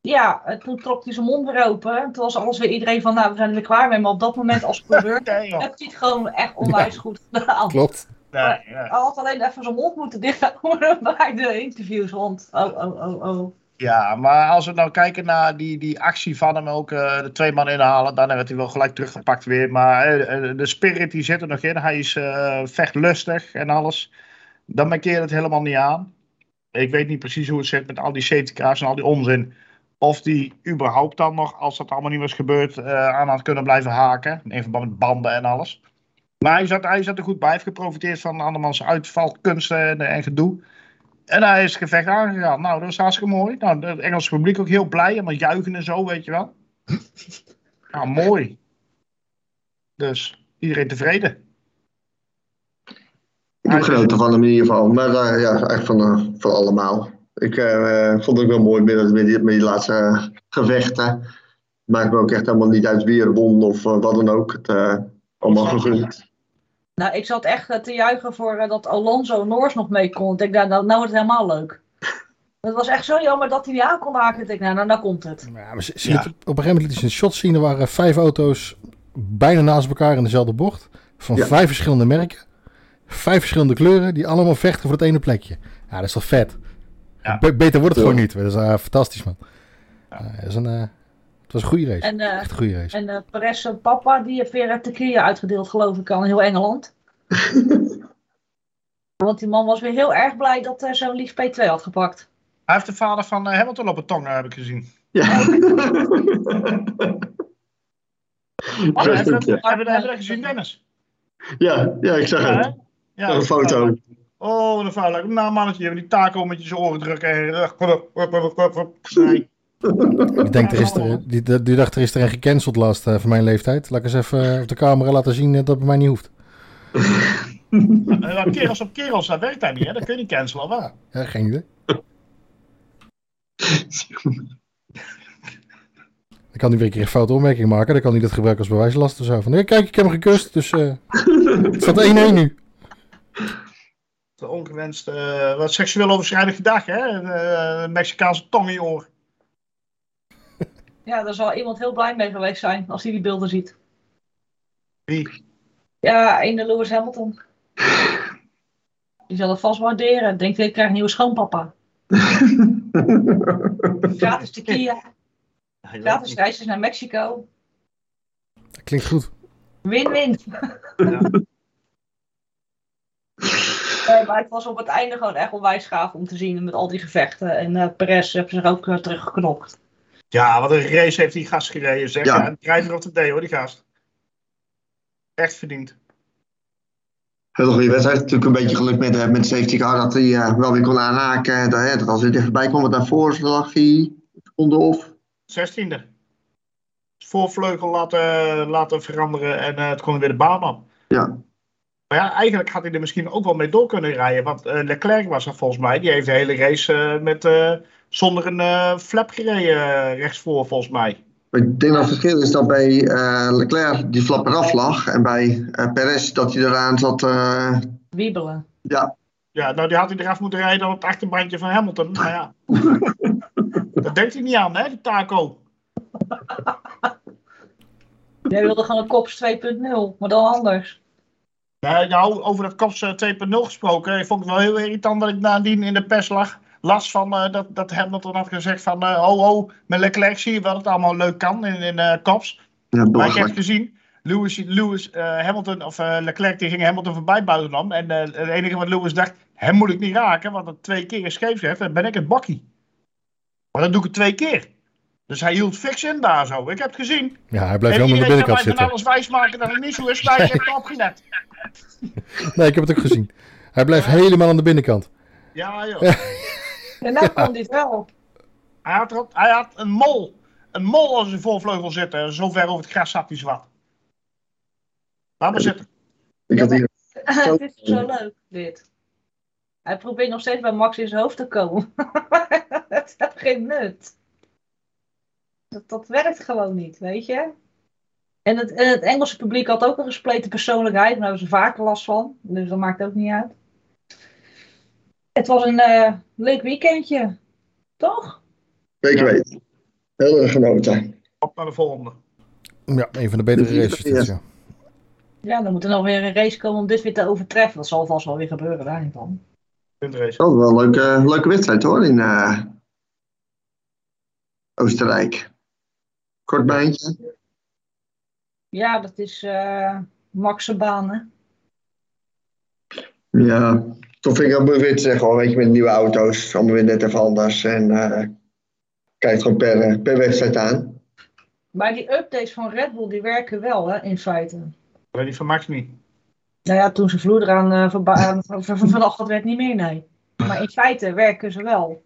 Ja, toen trok hij zijn mond weer open. Toen was alles weer iedereen van, nou, we zijn er weer klaar mee. Maar op dat moment als coureur nee, heeft hij het gewoon echt onwijs ja. goed gedaan. Klopt. Nee, ja. Hij had alleen even zijn mond moeten dichthouden bij de interviews. Want, oh, oh, oh, oh. Ja, maar als we nou kijken naar die, die actie van hem ook, uh, de twee man inhalen, dan werd hij wel gelijk teruggepakt weer. Maar uh, de spirit die zit er nog in. Hij is uh, vechtlustig en alles. Dan markeert het helemaal niet aan. Ik weet niet precies hoe het zit met al die safety en al die onzin. Of die überhaupt dan nog, als dat allemaal niet was gebeurd, uh, aan had kunnen blijven haken. In verband met banden en alles. Maar hij zat, hij zat er goed bij. Hij heeft geprofiteerd van andermans uitvalkunsten en, en gedoe. En hij is het gevecht aangegaan. Nou, dat was hartstikke mooi. Nou, het Engelse publiek ook heel blij. Helemaal juichen en zo, weet je wel. Nou, mooi. Dus iedereen tevreden. Ik heb genoten van hem in ieder geval. Maar uh, ja, echt van, uh, van allemaal. Ik uh, vond het ook wel mooi met, met, die, met die laatste gevechten. Maakt me ook echt helemaal niet uit wie er won of uh, wat dan ook. Het, uh, allemaal gegund. Nou, ik zat echt te juichen voor dat Alonso Noors nog mee kon. Ik denk, nou, nou, nou wordt het helemaal leuk. Het was echt zo jammer dat hij niet aan kon haken. Ik denk, nou, nou, nou komt het. Ja, maar ze, ze ja. op een gegeven moment liet ze een shot zien. Er waren vijf auto's bijna naast elkaar in dezelfde bocht. Van ja. vijf verschillende merken. Vijf verschillende kleuren die allemaal vechten voor het ene plekje. Ja, dat is toch vet. Ja. Be beter wordt het ja. gewoon niet. Dat is uh, fantastisch, man. Ja. Uh, dat is een, uh, het was een goede race. En, Echt een goede race. En uh, Perez papa, die heeft weer tequila uitgedeeld, geloof ik, aan heel Engeland. Want die man was weer heel erg blij dat hij zo'n lief P2 had gepakt. Hij heeft de vader van Hamilton op het tong, heb ik gezien. Ja. Wat? Hebben we dat- hebben we hebben we dat gezien, Dennis? Ja, ja, ik zag Ja, het. Ja, een foto. Oh, wat een vuil. Nou, mannetje, je hebt die taco met je oren drukken. Nee. Ik denk, er is er, die, die dacht, er is er een gecanceld last eh, van mijn leeftijd. Laat ik eens even eh, op de camera laten zien eh, dat het bij mij niet hoeft. Eh, Kerels op kerels, dat werkt dat niet, hè? Dat kun je niet cancelen, of wel? Ja, geen idee. Ik kan nu weer een keer een foute opmerking maken. Dan kan hij dat gebruiken als bewijslast of zo. Van, nee, kijk, ik heb hem gekust. Dus eh het staat 1-1 nu. De ongewenst, eh, wat seksueel overschrijdend gedrag, hè? Een eh, Mexicaanse tong in je oor. Ja, daar zal iemand heel blij mee geweest zijn als hij die beelden ziet. Wie? Ja, ene Lewis Hamilton. Die zal het vast waarderen. Denkt, ik krijg een nieuwe schoonpapa. Gratis tequila, gratis reisjes naar Mexico. Dat klinkt goed. Win-win. Ja. Nee, maar het was op het einde gewoon echt wel wijsgaaf om te zien met al die gevechten. En eh Perez heeft zich ook uh, teruggeknokt. Ja, wat een race heeft die gast gereden, zeg. Ja. Ja. En drijver op de D, hoor, die gast. Echt verdiend. Hele goede wedstrijd. Natuurlijk een beetje geluk met, de- met safety car dat hij eh, wel weer kon aanhaken. Dat, hè, dat als hij dichterbij kwam, want daarvoor lag hij een seconde of. 16e. Voorvleugel laten, laten veranderen en eh, het kon weer de baan op. Ja. Maar ja, eigenlijk had hij er misschien ook wel mee door kunnen rijden. Want eh, Leclerc was er volgens mij. Die heeft de hele race eh, met, eh, zonder een eh, flap gereden rechtsvoor, volgens mij. Maar ik denk dat het verschil is dat bij eh, Leclerc die flap eraf lag. En bij eh, Perez dat hij eraan zat. eh, Wiebelen. ja, Ja, nou die had hij eraf moeten rijden op het achterbandje van Hamilton. Maar ja, dat denkt hij niet aan, hè, die taco. Jij wilde gewoon een kops 2.0, maar dan anders. Nou, over dat Kops eh, 2.0 gesproken. Ik vond het wel heel irritant dat ik nadien in de pers lag. Las van eh, dat, dat Hamilton had gezegd van... eh, oh, oh, met Leclerc zie je wel dat het allemaal leuk kan in, in Kops. ja Maar ik heb gezien, Lewis, Lewis Hamilton of Leclerc die ging Hamilton voorbij buitenom. En het enige wat Lewis dacht, hem moet ik niet raken, want het twee keer scheef heeft, dan ben ik het bakkie. Maar dan doe ik het twee keer. Dus hij hield fix in daar zo. Ik heb het gezien. Ja, hij blijft en wel aan de binnenkant zitten. alles wijsmaken dat het niet zo is, maar ik heb het opgelet. Nee, ik heb het ook gezien. Hij blijft helemaal aan de binnenkant. Ja, joh. En nou kon dit wel. Hij had, hij had een mol. Een mol als een voorvleugel zitten. Zo ver over het gras zat hij zwart. Laat maar zitten. Ik had hier, het is zo leuk, dit. Hij probeert nog steeds bij Max in zijn hoofd te komen. het heeft geen nut. Dat, dat werkt gewoon niet, weet je. En het, en het Engelse publiek had ook een gespleten persoonlijkheid. Daar hebben ze vaker last van. Dus dat maakt ook niet uit. Het was een eh, leuk weekendje. Toch? zeker Ja. weten. Heel erg genoten. Op naar de volgende. Ja, een van de betere races. ja. Ja, dan moet er nog weer een race komen om dit weer te overtreffen. Dat zal vast wel weer gebeuren, daar niet van. Puntrace. Dat was wel een leuke, leuke wedstrijd hoor in eh, Oostenrijk. Kort baantje. Ja, dat is eh Max zijn baan, hè? Ja, toch vind ik het weer te zeggen hoor. Weet je, met nieuwe auto's. Allemaal weer net even anders. En eh kijk gewoon per, eh, per wedstrijd aan. Maar die updates van Red Bull, die werken wel, hè, in feite. Maar die van Max niet. Nou ja, toen zijn vloer eraan eh, verba- dat werd niet meer, nee. Maar in feite werken ze wel.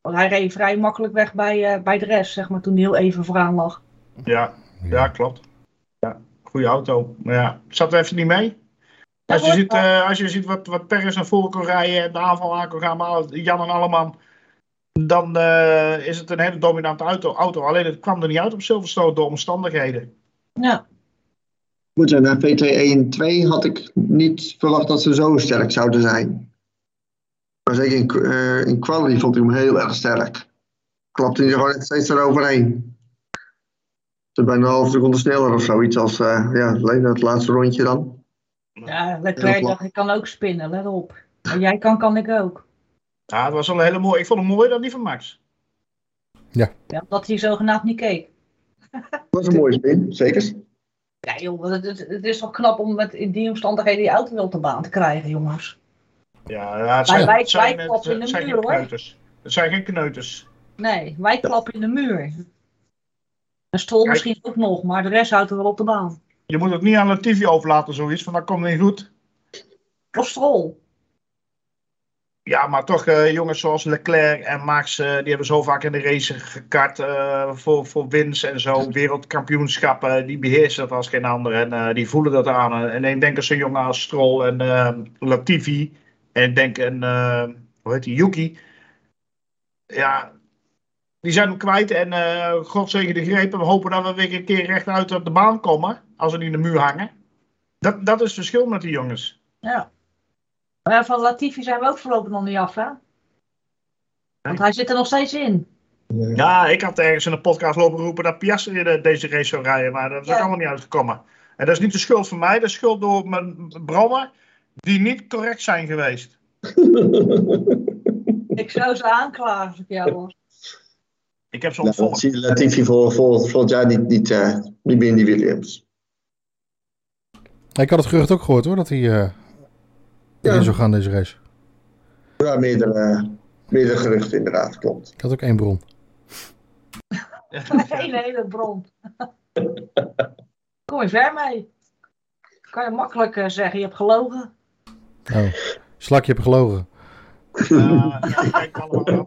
Want hij reed vrij makkelijk weg bij, eh, bij de rest, zeg maar, toen hij heel even vooraan lag. Ja, ja klopt. Ja, goede auto. Maar ja, zat er even niet mee. Als je ziet, eh, als je ziet wat, wat Perez naar voren kon rijden en de aanval aan kon gaan, maar Jan en Alleman, dan eh, is het een hele dominante auto, auto. Alleen het kwam er niet uit op Silverstone door omstandigheden. Ja, Goed, en na PT1 en 2 had ik niet verwacht dat ze zo sterk zouden zijn. Maar zeker in, eh, in quality vond ik hem heel erg sterk. Klapte hij er gewoon steeds eroverheen. Ze bijna een halve seconde sneller of zoiets als eh, ja, alleen het laatste rondje dan. ja Leclerc dacht, ik kan ook spinnen, let op. Maar jij kan, kan ik ook. Ja, het was wel een hele mooie. Ik vond hem mooier dan die van Max. Ja, omdat hij zogenaamd niet keek. Dat was een mooie spin, zeker. Ja joh, het, het, het is toch knap om met, in die omstandigheden die auto wel op de baan te krijgen, jongens. Ja, ja het Wij- zijn, wij- het zijn, wij het klappen in de muur, geen hoor. Het zijn geen kneuters. Nee, wij klappen in de muur. En Stroll Kijk. misschien ook nog, maar de rest houdt er wel op de baan. Je moet het niet aan Latifi overlaten, zoiets, want dat komt niet goed. Of Stroll. Ja, maar toch eh, jongens zoals Leclerc en Max, eh, die hebben zo vaak in de race gekart eh, voor, voor winst en zo. Wereldkampioenschappen, die beheersen dat als geen ander en eh, die voelen dat aan. En ik denk aan zo'n jongen als Stroll en eh, Latifi en ik denk aan, eh, hoe heet die, Yuki. Ja, die zijn hem kwijt en eh God zegen de greep. En we hopen dat we weer een keer rechtuit op de baan komen, als we niet in de muur hangen. Dat, dat is het verschil met die jongens. Ja. Maar van Latifi zijn we ook voorlopig nog niet af, hè? Want hij zit er nog steeds in. Ja, ik had ergens in een podcast lopen roepen dat Piastri de- deze race zou rijden, maar dat is ook allemaal niet uitgekomen. En dat is niet de schuld van mij, dat is schuld door mijn bronnen die niet correct zijn geweest. Ik zou ze aanklagen als ik jou was. Ik heb ze Nou, ontvolgd. zie je Latifi voor, voor, volgend jaar niet, niet, eh, niet meer in die Williams. Ik had het gerucht ook gehoord hoor, dat hij eh erin Ja. zou gaan deze race. Ja, meerdere, meerdere geruchten inderdaad, klopt. Ik had ook één bron. Geen hele bron. Kom je ver mee. Kan je makkelijk eh, zeggen, je hebt gelogen. Oh, slakje heb gelogen. Ja, ja, kijk allemaal wel.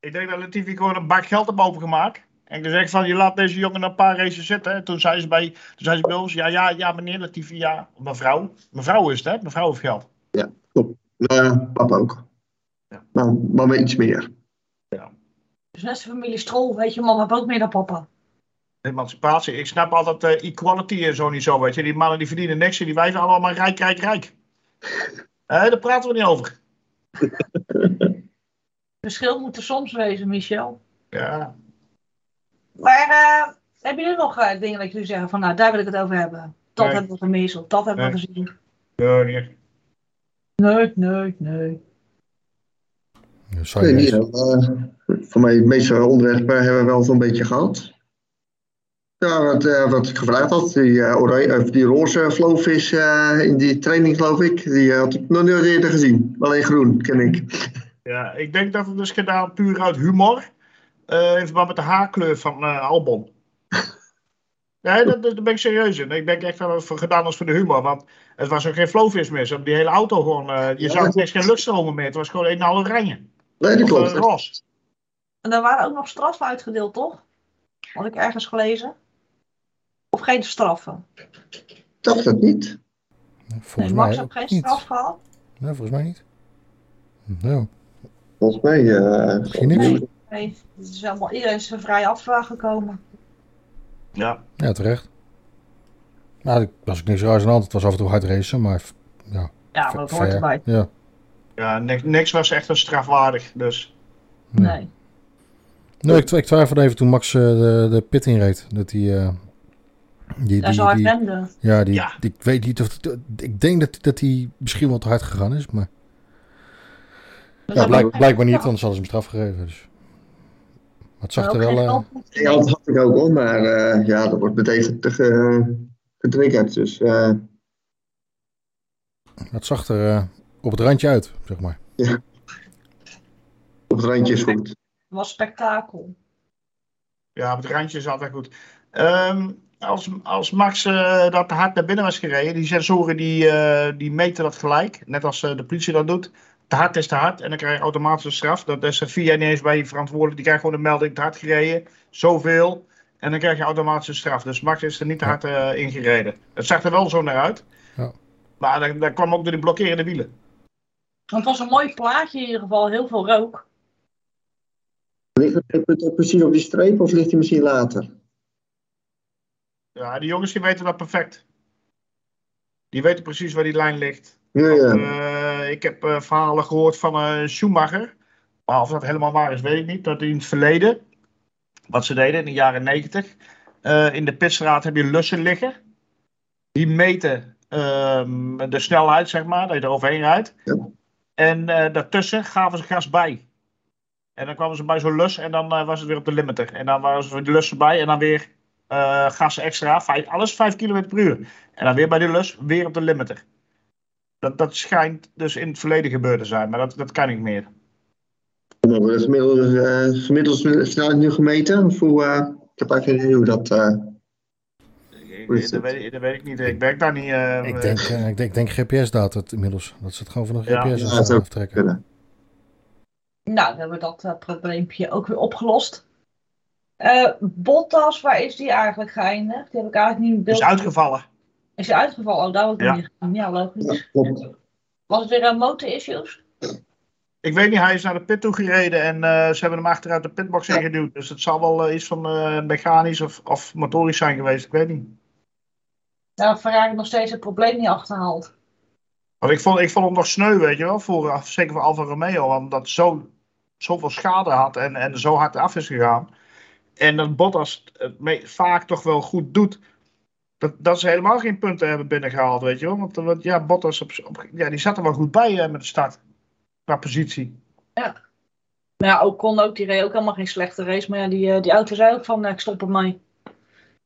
Ik denk dat Latifi gewoon een bak geld heeft opengemaakt. En gezegd van, je laat deze jongen een paar races zitten. En toen zei ze bij, toen zei ze bij ons, ja, ja, ja, meneer Latifi, ja. Mevrouw, mevrouw is het, hè? Mevrouw heeft geld. Uh, papa ook. Ja. Maar mama iets meer. Dus net de familie Strol, weet je, mama heeft ook meer dan papa. Emancipatie. Ik snap altijd eh, equality en zo niet zo, weet je. Die mannen die verdienen niks en die wijven allemaal rijk, rijk, rijk. Eh, daar praten we niet over. Verschil moet er soms wezen, Michel. Ja. Maar uh, hebben jullie nog uh, dingen dat jullie zeggen van, nou, daar wil ik het over hebben. Dat Nee. hebben we gemist, of dat hebben we Nee. gezien. Nee, niet. Nee, nee, nee. Ja, Sorry, Nee, niet, eh, voor mij, de meeste onderwerpen hebben we wel zo'n beetje gehad. Ja, wat, eh, wat ik gevraagd had, die, eh, oranje, of die roze flowvis eh, in die training, geloof ik, die eh, had ik nog nooit eerder gezien. Alleen groen, ken ik. Ja, ik denk dat het is gedaan puur uit humor. eh in verband met de haarkleur van eh, Albon. Nee, dat, dat, daar ben ik serieus in. Ik denk echt dat het voor gedaan was voor de humor. Want het was ook geen flowvis meer. Ze hebben die hele auto gewoon... eh, je Ja, zag niks geen luchtstromen meer. Het was gewoon een al oranje. Nee, dat Of klopt. eh, roze. En er waren ook nog straffen uitgedeeld, toch? Had ik ergens gelezen. Of geen straffen? Ik dacht dat niet. Volgens Nee, mij Max ook heeft geen niet. straf gehad. Nee, volgens mij niet. Nou, Volgens mij. eh, Misschien niks. Nee, nee. Het is allemaal, iedereen is er vrij afgekomen. Ja. ja, terecht. Nou, was ook niks raars aan de hand. Het was af en toe hard racen, maar ja. Ja, maar dat hoort fair. erbij. Ja. Ja, niks, niks was echt een strafwaardig. Dus Nee. Nee, ik, tw- ik twijfelde even toen Max eh, de, de pit inreed. Dat hij... eh, die, Daar die, die, rende. ja, die, Ja. die- ik weet niet of... Ik denk dat, dat hij misschien wel te hard gegaan is, maar... Ja, blijk, blijkbaar niet, anders hadden ze hem straf gegeven. Dus. Maar het zag er wel... eh, Ja, dat had ik ook hoor, maar eh, ja, dat wordt meteen te, ge- getriggerd. Dus eh, het zag er eh, op het randje uit, zeg maar. op het randje is goed. Het was spektakel. ja, op het randje is altijd goed. Ehm, als, als Max eh, dat te hard naar binnen was gereden, die sensoren die, eh, die meten dat gelijk. Net als eh, de politie dat doet. Te hard is te hard en dan krijg je automatisch een straf. Dat is er via niet eens bij je verantwoordelijk. Die krijgt gewoon een melding te hard gereden. Zoveel. En dan krijg je automatisch een straf. Dus Max is er niet te hard eh, ingereden. Het zag er wel zo naar uit. Ja. Maar dat, dat kwam ook door die blokkerende wielen. Want het was een mooi plaatje in ieder geval, heel veel rook. Ligt het ook precies op die streep of ligt hij misschien later? Ja, die jongens die weten dat perfect. Die weten precies waar die lijn ligt. Ja, ja. Eh, ik heb eh, verhalen gehoord van eh Schumacher. Maar of dat helemaal waar is, weet ik niet. Dat in het verleden, wat ze deden in de jaren 90, eh, in de pitstraat heb je lussen liggen. Die meten ehm, de snelheid, zeg maar, dat je er overheen rijdt. Ja. En daartussen gaven ze gas bij. En dan kwamen ze bij zo'n lus en dan was het weer op de limiter. En dan waren ze de lussen bij en dan weer eh gas extra. Vijf, alles 5 km per uur. En dan weer bij de lus, weer op de limiter. Dat, dat schijnt dus in het verleden gebeurd te zijn, maar dat, dat kan niet meer. Wordt de gemiddelde, eh, gemiddelde snelheid nu gemeten? Of hoe, eh, ik heb eigenlijk geen idee hoe dat... eh, Hoe dat, weet, ik- dat weet ik niet. Ik werk daar niet. eh, Ik denk, ik denk, ik denk GPS-data het inmiddels. Dat ze het gewoon van een Ja. GPS Ja, aftrekken. kunnen. Nou, dan hebben we dat probleempje ook weer opgelost. Eh Bottas, waar is die eigenlijk geëindigd? Die heb ik eigenlijk niet in beeld. is uitgevallen. Is hij uitgevallen? Oh, daar heb ik Ja. niet gezien. Ja, logisch. Ja, klopt. Was het weer een motor-issues? Ik weet niet, hij is naar de pit toe gereden en eh, ze hebben hem achteruit de pitbox ingeduwd. Dus het zal wel eh, iets van eh, mechanisch of, of motorisch zijn geweest, ik weet niet. Nou, Ferrari nog steeds het probleem niet achterhaald. Want ik vond, ik vond hem nog sneu, weet je wel, voor, eh, zeker voor Alfa Romeo, omdat dat zo, zoveel schade had en, en zo hard af is gegaan. En dat Bottas het me- vaak toch wel goed doet. Dat, dat ze helemaal geen punten hebben binnengehaald, weet je wel. Want, eh, want ja, Bottas op, op- ja, die zat er wel goed bij eh, met de start. Qua positie. Maar ja, ook kon ook, die reed ook helemaal geen slechte race. Maar ja, die, eh, die auto zei ook van, eh, ik stop ermee.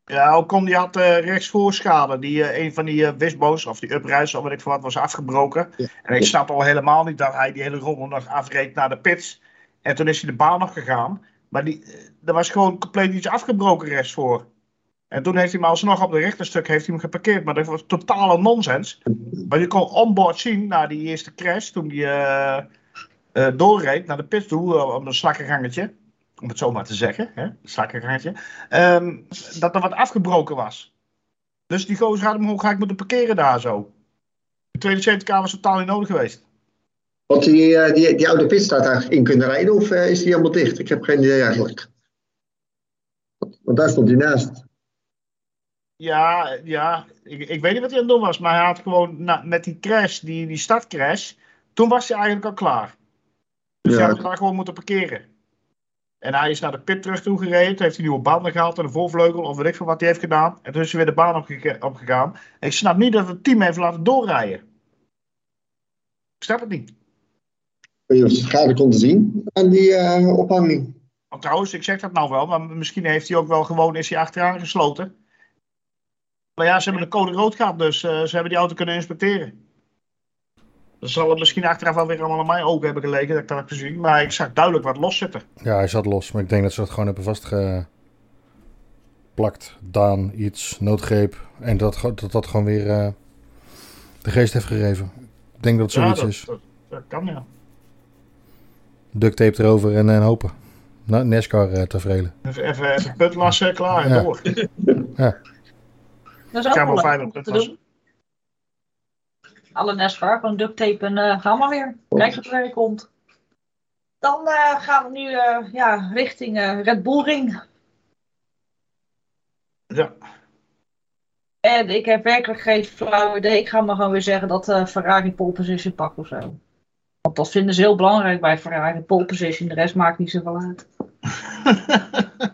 Ja, Ocon die had eh rechtsvoorschade. Die, eh, een van die eh wishbones, of die uprijs, of weet ik veel wat, was afgebroken. Ja. En ik snap al helemaal niet dat hij die hele ronde nog afreed naar de pits. En toen is hij de baan nog gegaan. Maar die, eh, er was gewoon compleet iets afgebroken rechts voor. En toen heeft hij hem alsnog op de rechterstuk heeft hij hem geparkeerd. Maar dat was totale nonsens. Maar je kon onboard zien na die eerste crash, toen hij eh, eh, doorreed naar de pits toe, eh, op een slakkengangetje. Om het zo maar te zeggen, hè? Ehm, dat er wat afgebroken was. Dus die gozer had hem gewoon gelijk moeten parkeren daar zo. De tweede car was totaal niet nodig geweest. Want die, eh, die, die oude pit staat eigenlijk in kunnen rijden of eh, is die helemaal dicht? Ik heb geen idee eigenlijk. Want daar stond hij naast. Ja, ja ik, ik weet niet wat hij aan het doen was, maar hij had gewoon na- met die crash, die, die startcrash, toen was hij eigenlijk al klaar. Dus Ja. hij had daar gewoon moeten parkeren. En hij is naar de pit terug toe gereden, heeft hij nieuwe banden gehaald en de voorvleugel, of weet ik veel wat hij heeft gedaan. En toen is hij weer de baan opgegaan. En ik snap niet dat het team heeft laten doorrijden. Ik snap het niet. Ik weet niet of de schade konden zien aan die eh, ophanging. Want trouwens, ik zeg dat nou wel, maar misschien heeft hij ook wel gewoon, is hij achteraan gesloten. Maar ja, ze hebben de code rood gehad, dus eh, ze hebben die auto kunnen inspecteren. Dat zal het misschien achteraf wel weer allemaal aan mijn ogen hebben gelegen, dat ik dat heb gezien. Maar ik zag duidelijk wat los zitten. Ja, hij zat los. Maar ik denk dat ze dat gewoon hebben vastgeplakt. Daan, iets, noodgreep. En dat dat, dat gewoon weer eh, de geest heeft gegeven. Ik denk dat het zoiets ja, dat, is. Dat, dat kan ja. Duct tape erover en, en hopen. Nou, NASCAR uh, tevreden. Even, even, even puntlassen, klaar en Ja. door. Dat is ook wel om te doen. Alle NASCAR, gewoon duct tape en eh, gaan we weer. Kijk wat er weer komt. Dan eh, gaan we nu eh, ja, richting eh, Red Bull Ring. Ja. En ik heb werkelijk geen flauw idee. Ik ga maar gewoon weer zeggen dat eh, Ferrari pole position pakt of zo. Want dat vinden ze heel belangrijk bij Ferrari. Pole position, de rest maakt niet zoveel uit.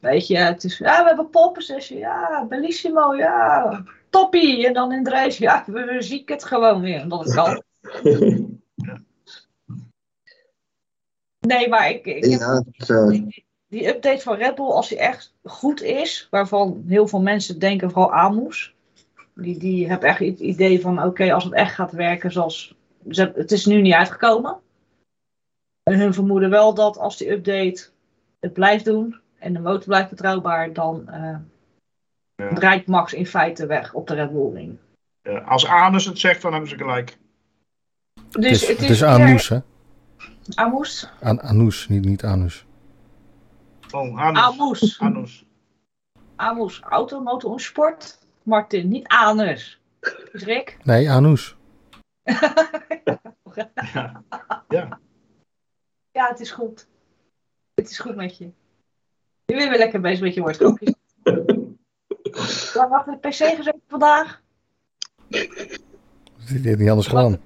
Weet je, het is, ja, we hebben pole position. Ja, bellissimo, ja. Toppie. En dan in de race, ja, we, we zie ik het gewoon weer. Omdat het kan. Nee, maar ik, ik heb ja, het, eh, die, die update van Red Bull, als die echt goed is, waarvan heel veel mensen denken, vooral Amos, die, die hebben echt het idee van: oké, als het echt gaat werken zoals. Ze- Het is nu niet uitgekomen. En hun vermoeden wel dat als die update het blijft doen en de motor blijft betrouwbaar, dan eh Ja. draait Max in feite weg op de Red Bull ring. Ja, als Anus het zegt, dan hebben ze gelijk. Dus het is, het is weer- Anus, hè? Amos? An Anus, niet, niet Anus. Oh, Anus. Anus. Amos, auto, motor en sport. Martin, niet Anus. Rick? Nee, Anus. Ja. ja. Ja, het is goed. Het is goed met je. Je bent weer lekker bezig met je woordgrapjes. Lang achter de pc gezeten vandaag. Die heeft niet anders gedaan.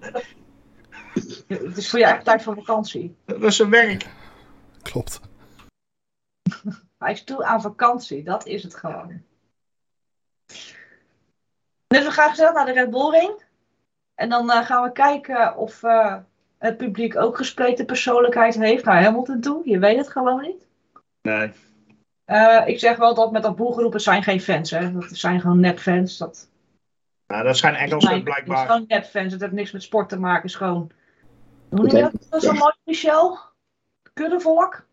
Het is voor je eigen tijd van vakantie. Dat is zijn werk. Klopt. Hij is toe aan vakantie, dat is het gewoon. Dus we gaan gezellig naar de Red Bull Ring. En dan eh, gaan we kijken of eh, het publiek ook gespleten persoonlijkheid heeft naar Hamilton toe. Je weet het gewoon niet. Nee. Eh, ik zeg wel dat met dat boelgroep, het zijn geen fans. Hè. Dat zijn gewoon nepfans. Dat, Nou, dat zijn Engelsen Nee, Het is blijkbaar. gewoon nepfans. Het heeft niks met sport te maken. Het is gewoon... Hoe noem je dat? Dat is mooi, Michel? Kuddevolk?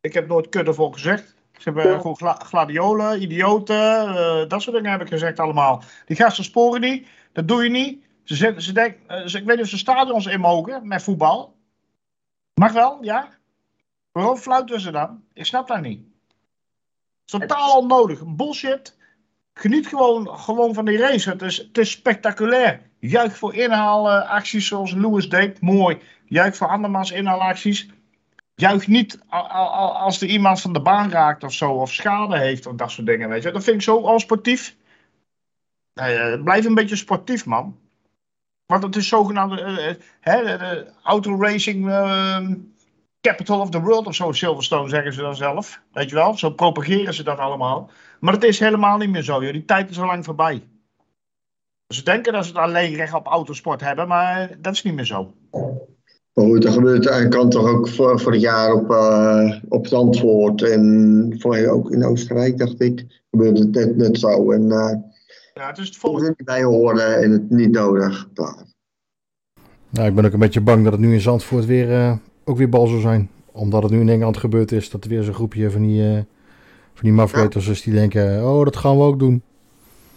Ik heb nooit kuddevolk gezegd. Ze hebben Ja. gewoon gla- gladiolen, idioten, eh, dat soort dingen heb ik gezegd allemaal. Die gasten sporen niet, dat doe je niet. Ze, ze denken, eh, ze, ik weet niet of ze stadions in mogen met voetbal. Mag wel, ja. Waarom fluiten ze dan? Ik snap dat niet. Het is totaal onnodig. Bullshit. Geniet gewoon, gewoon van die race. Het is, het is spectaculair. Juich voor inhaalacties zoals Lewis deed. Mooi. Juich voor andermans inhaalacties. Juich niet als er iemand van de baan raakt of zo. Of schade heeft of dat soort dingen. Weet je. Dat vind ik zo onsportief. Nee, eh, blijf een beetje sportief, man. Want het is zogenaamde eh, eh, de auto racing ehm, capital of the world of zo. Silverstone zeggen ze dan zelf. Weet je wel? Zo propageren ze dat allemaal. Maar het is helemaal niet meer zo. Joh. Die tijd is al lang voorbij. Ze denken dat ze het alleen recht op autosport hebben, maar dat is niet meer zo. Goed, dat gebeurt de kant toch ook voor, vorig jaar op, eh op het Antwoord. En voor ook in Oostenrijk, dacht ik, gebeurde het net, net zo. En eh Ja, het is het volgende. niet bij horen en het niet nodig. Klaar. Nou, ik ben ook een beetje bang dat het nu in Zandvoort weer, eh, ook weer bal zou zijn. Omdat het nu in Engeland gebeurd is, dat er weer zo'n groepje van die, eh van die mafweters is die denken, oh, dat gaan we ook doen.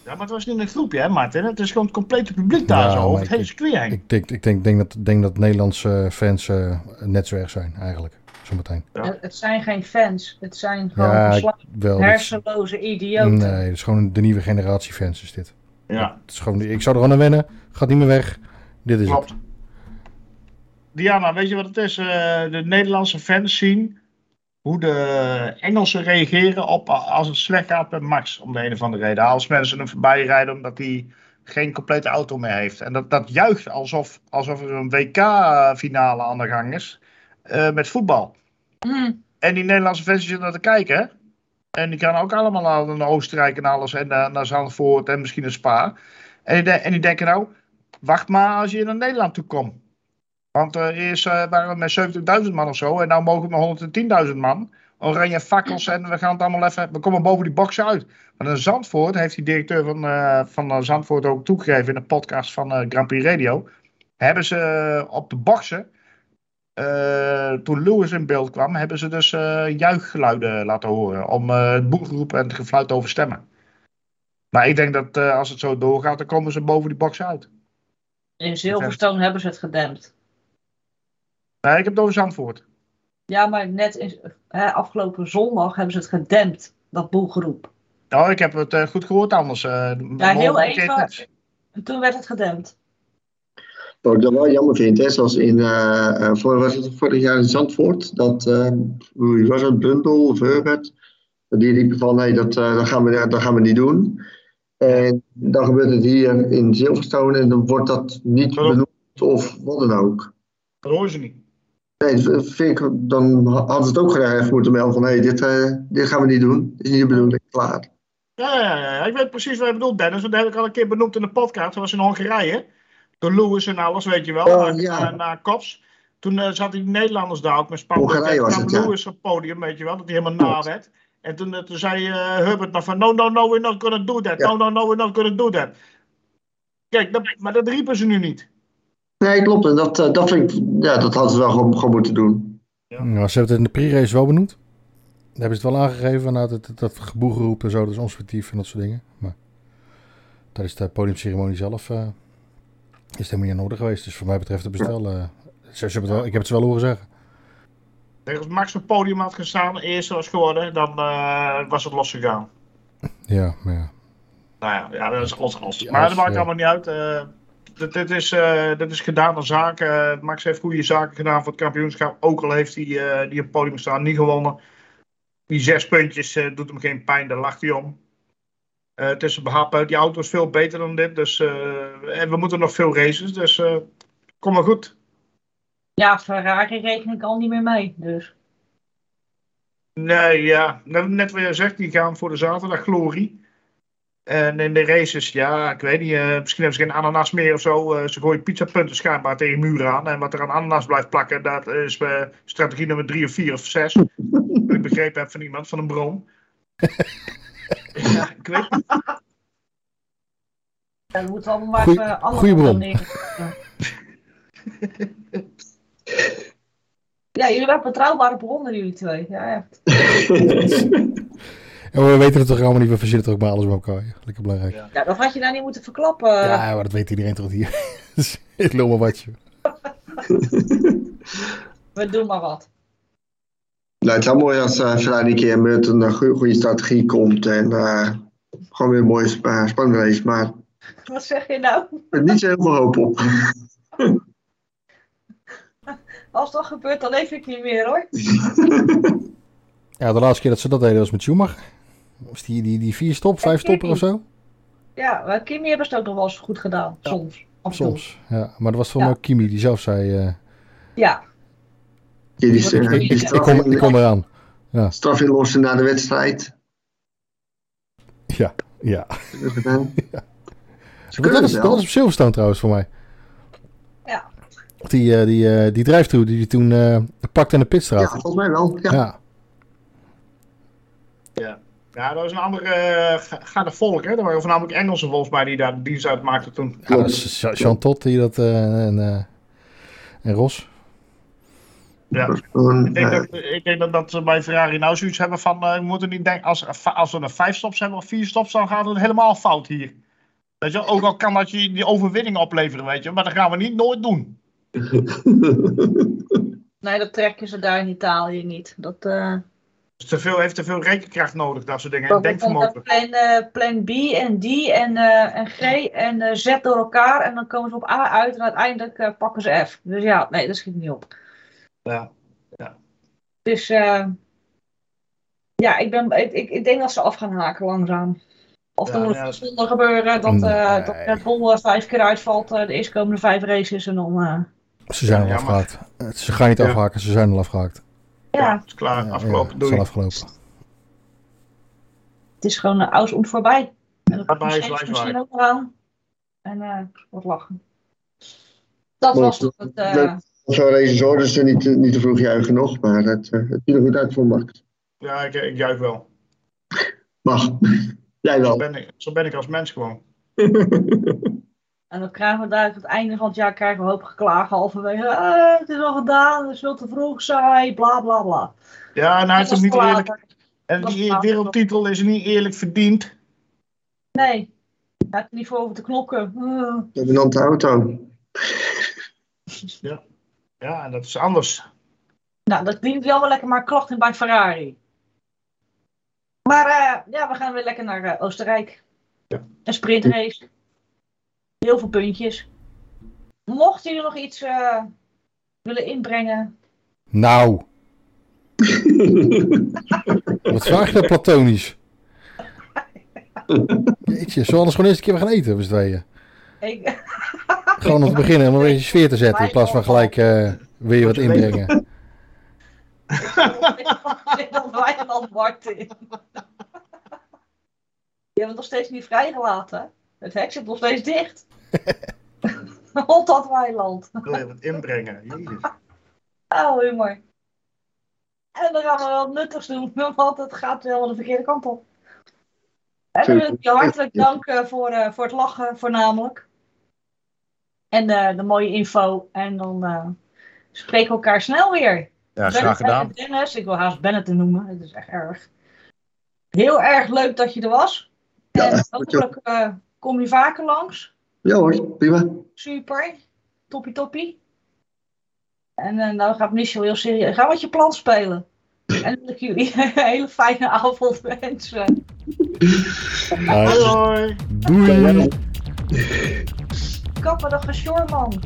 Ja, maar het was niet een groepje, hè, Martin? Het is gewoon het complete publiek daar Ja, zo, over het ik- hele circuit heen. Ik denk, ik denk, denk, dat, denk dat Nederlandse fans eh, net zo erg zijn, eigenlijk. Zometeen. Ja. Het, het zijn geen fans. Het zijn gewoon Ja, wel. hersenloze idioten. nee, het is gewoon de nieuwe generatie fans is dit. Ja, Het is gewoon, ik zou er gewoon aan wennen. Gaat niet meer weg. Dit is klopt. het. Diana, weet je wat het is? Eh, de Nederlandse fans zien hoe de Engelsen reageren op a- als het slecht gaat met Max. Om de een of andere reden. Als mensen hem voorbij rijden omdat hij geen complete auto meer heeft. En dat, dat juicht alsof, alsof er een WK-finale aan de gang is. eh, met voetbal. Hm. En die Nederlandse fans zitten naar te kijken. En die gaan ook allemaal naar, Oostenrijk en alles. En naar, naar Zandvoort en misschien een Spa. En die, en die denken nou, wacht maar als je naar Nederland toe komt. Want eh, eerst eh, waren we met 70.000 man of zo. En nu mogen we met 110.000 man. Oranje fakkels en we gaan het allemaal even... We komen boven die box uit. Maar in Zandvoort heeft die directeur van, eh, van eh, Zandvoort ook toegegeven... in de podcast van eh, Grand Prix Radio. Hebben ze eh, op de boxen... eh, toen Lewis in beeld kwam... hebben ze dus eh, juichgeluiden laten horen. Om eh, het boegeroep en het gefluit te overstemmen. Maar ik denk dat als het zo doorgaat... dan komen ze boven die box uit. In Silverstone hebben ze het gedempt. Nee, ik heb het over Zandvoort. Ja, maar net in, hè, afgelopen zondag hebben ze het gedempt, dat boelgeroep. Oh, ik heb het goed gehoord anders. Ja, heel even. toen werd het gedempt. Wat ik dan wel jammer vind, hè, zoals in, eh, eh, voor, was het vorig jaar in Zandvoort, dat, wie was het, Brundle of Herbert, die riepen van, nee, dat, eh, dat, gaan we, dat gaan we niet doen. En dan gebeurt het hier in Silverstone en dan wordt dat niet Waarom? benoemd of wat dan ook. Dat horen ze niet. Nee, vind ik, dan hadden ze het ook graag even moeten melden van, hé, dit, eh, dit gaan we niet doen. Dit is niet de bedoeling, klaar. Ja, ja, ja, ja, ik weet precies wat je bedoelt, Dennis. Want dat heb ik al een keer benoemd in de podcast. Dat was in Hongarije. Door Lewis en alles, weet je wel. Oh, naar, ja. naar, naar Kops. Toen eh, zaten die Nederlanders daar ook met Spanje. Hongarije Toen kwam het, ja. Lewis op het podium, weet je wel. Dat hij helemaal na werd. En toen, eh, toen zei eh, Herbert nog van... No, no, no, we're not gonna do that. Ja. No, no, no, we're not gonna do that. Kijk, dat, maar dat riepen ze nu niet. Nee, klopt. En dat, dat vind ik, ja, dat hadden ze wel gewoon, gewoon moeten doen. Nou, ze hebben het in de pre-race wel benoemd. Daar hebben ze het wel aangegeven. Nou, dat, dat, geboegeroep en zo, dat is onsportief en dat soort dingen. Maar tijdens de podiumceremonie zelf eh, is het helemaal niet orde geweest. Dus voor mij betreft het wel, eh, ze, het wel... Ik heb het wel horen zeggen. Als Max op het podium had gestaan, eerste was geworden, dan eh, was het losgegaan. Ja, maar ja. Nou ja, ja dat is. Ja, Maar dat maakt ja. allemaal niet uit. eh dit, dit, is, eh, dit is gedaan aan zaken. Eh, Max heeft goede zaken gedaan voor het kampioenschap. Ook al heeft hij die op het podium staan niet gewonnen. Die zes puntjes doet hem geen pijn, daar lacht hij om. Eh, het is een behappen. Die auto is veel beter dan dit. Dus, eh, en we moeten nog veel races. Dus eh, kom maar goed. Ja, Ferrari reken ik al niet meer mee. Dus. Nee, ja. Net, net wat je zegt, die gaan voor de zaterdag glorie. En in de races, ja, ik weet niet. eh, misschien hebben ze geen ananas meer of zo. Eh, ze gooien pizzapunten schijnbaar tegen muren aan. En wat er aan ananas blijft plakken, dat is eh, strategie nummer drie of vier of zes. Ik begrepen heb van iemand, van een bron. ja, ik weet niet. Ja, we moeten allemaal maar Goeie- bron. neer- Ja, jullie hebben betrouwbare bronnen, jullie twee. Ja, echt. En we weten het toch allemaal niet, we verzinnen toch ook maar alles bij elkaar. Lekker belangrijk. Ja, Ja, dat had je nou niet moeten verklappen. maar dat weet iedereen toch hier. Dus Ik lul maar wat. We doen maar wat. Nou, het is wel mooi als eh Ferrari een keer met een goe- goede strategie komt en eh, gewoon weer een mooie sp eh, spannende race. Maar Wat zeg je nou? er niet zo heel veel hoop op. Als dat gebeurt, dan leef ik niet meer hoor. Ja, de laatste keer dat ze dat deden was met Schumacher. Was die, die, die vier stop, vijf stopper of zo? Ja, maar Kimi hebben ze het ook nog wel eens goed gedaan. Soms. Soms. Ja, maar dat was voor Ja. mij ook Kimi die zelf zei, eh, Ja, Die, Ik- die ik, ik, straf, kom, ik kom eraan. straf inlossen na de wedstrijd. Ja, ja. Ze Dat het dat wel. op Silverstone trouwens voor mij. Ja. Die, eh die, eh die drijftoer die hij toen eh pakte in de Ja, pitstraat. volgens mij wel. Ja. Ja. Ja, dat was een andere uh, ga de volk, hè. Dat waren voornamelijk Engelsen volgens mij die daar de dienst uit maakten toen. Ja, dat is Jean- die dat, eh, en, eh, en Ros. Ja. Was gewoon, Ik denk, eh, dat, ik denk dat, bij Ferrari nou zoiets hebben van, eh, we moeten niet denken, als, als we een vijf stops hebben of vier stops, dan gaat het helemaal fout hier. Weet je, ook al kan dat je die overwinning opleveren, weet je, maar dat gaan we niet nooit doen. nee, dat trekken ze daar in Italië niet. Dat, eh Dus te veel, heeft te veel rekenkracht nodig, dat soort dingen. dat denkvermogen. plan, eh, plan B en D en, eh, en G en eh, Z door elkaar. En dan komen ze op A uit en uiteindelijk eh, pakken ze F. Dus ja, nee, dat schiet niet op. Ja. Dus eh, ja, ik, ben, ik, ik, ik denk dat ze af gaan haken langzaam. Of Ja, er moet ja. een zonde gebeuren dat, eh Nee. dat Red Bull eh, vijf keer uitvalt eh, de eerstkomende vijf races. En dan, eh, Ze zijn al Ja, afgehaakt. Eh, Ze gaan niet Ja. afhaken, ze zijn al afgehaakt. ja, Het is klaar, Ja, afgelopen, ja, het doei. is al afgelopen. het is gewoon uh, aus und voorbij. En dat is misschien ook wel aan. En eh wat lachen. Dat was het. eh, dat- Zo'n races hoorden ze niet, te- niet te vroeg juichen nog, maar het, eh, het ziet er goed uit voor Max. Ja, ik, ik juich wel. Mag. Jij Zo wel. ben, ik, zo ben ik als mens gewoon. En dan krijgen we daar aan het einde van het jaar krijgen we hoop geklaag halverwege. Eh, het is al gedaan, het is veel te vroeg, saai, bla bla bla. Ja, en hij heeft Dat hem was niet eerlijk. En die wereldtitel is niet eerlijk verdiend. Nee, hij heeft er niet voor over te knokken. Eh. Dominante auto. Ja, en dat is anders. Nou, dat klinkt wel wel lekker, maar klachten bij Ferrari. Maar eh, ja, we gaan weer lekker naar eh, Oostenrijk. Ja. Een sprintrace. Heel veel puntjes. Mochten jullie nog iets eh, willen inbrengen? Nou, wat vraag je nou platonisch? Jeetje, zullen we anders gewoon eens een keer gaan eten, we z'n tweeën? Ik, Gewoon om te beginnen, om een beetje sfeer te zetten, in plaats van gelijk eh, weer wat inbrengen. dat weiland Martin. Je hebt het nog steeds niet vrijgelaten. Het hek zit nog steeds dicht. Rond dat weiland. Wil je wat inbrengen? Jezus. Oh, humor. En dan gaan we wel nuttigs doen, want het gaat helemaal de verkeerde kant op. En dan wil ik je hartelijk danken voor, eh, voor het lachen, voornamelijk. En eh, de mooie info. En dan eh, spreken we elkaar snel weer. Ja, graag Bennett gedaan. en Dennis, ik wil haast Bennett te noemen. Het is echt erg. Heel erg leuk dat je er was. Ja, en hopelijk eh, kom je vaker langs. Ja hoor, prima. Super. Toppie toppie. En eh, nou gaat Michel heel serieus. Ga wat je plan spelen. En dan wil ik jullie een hele fijne avond wensen. Hoi, hoi. doei! Kappen de gesjor man.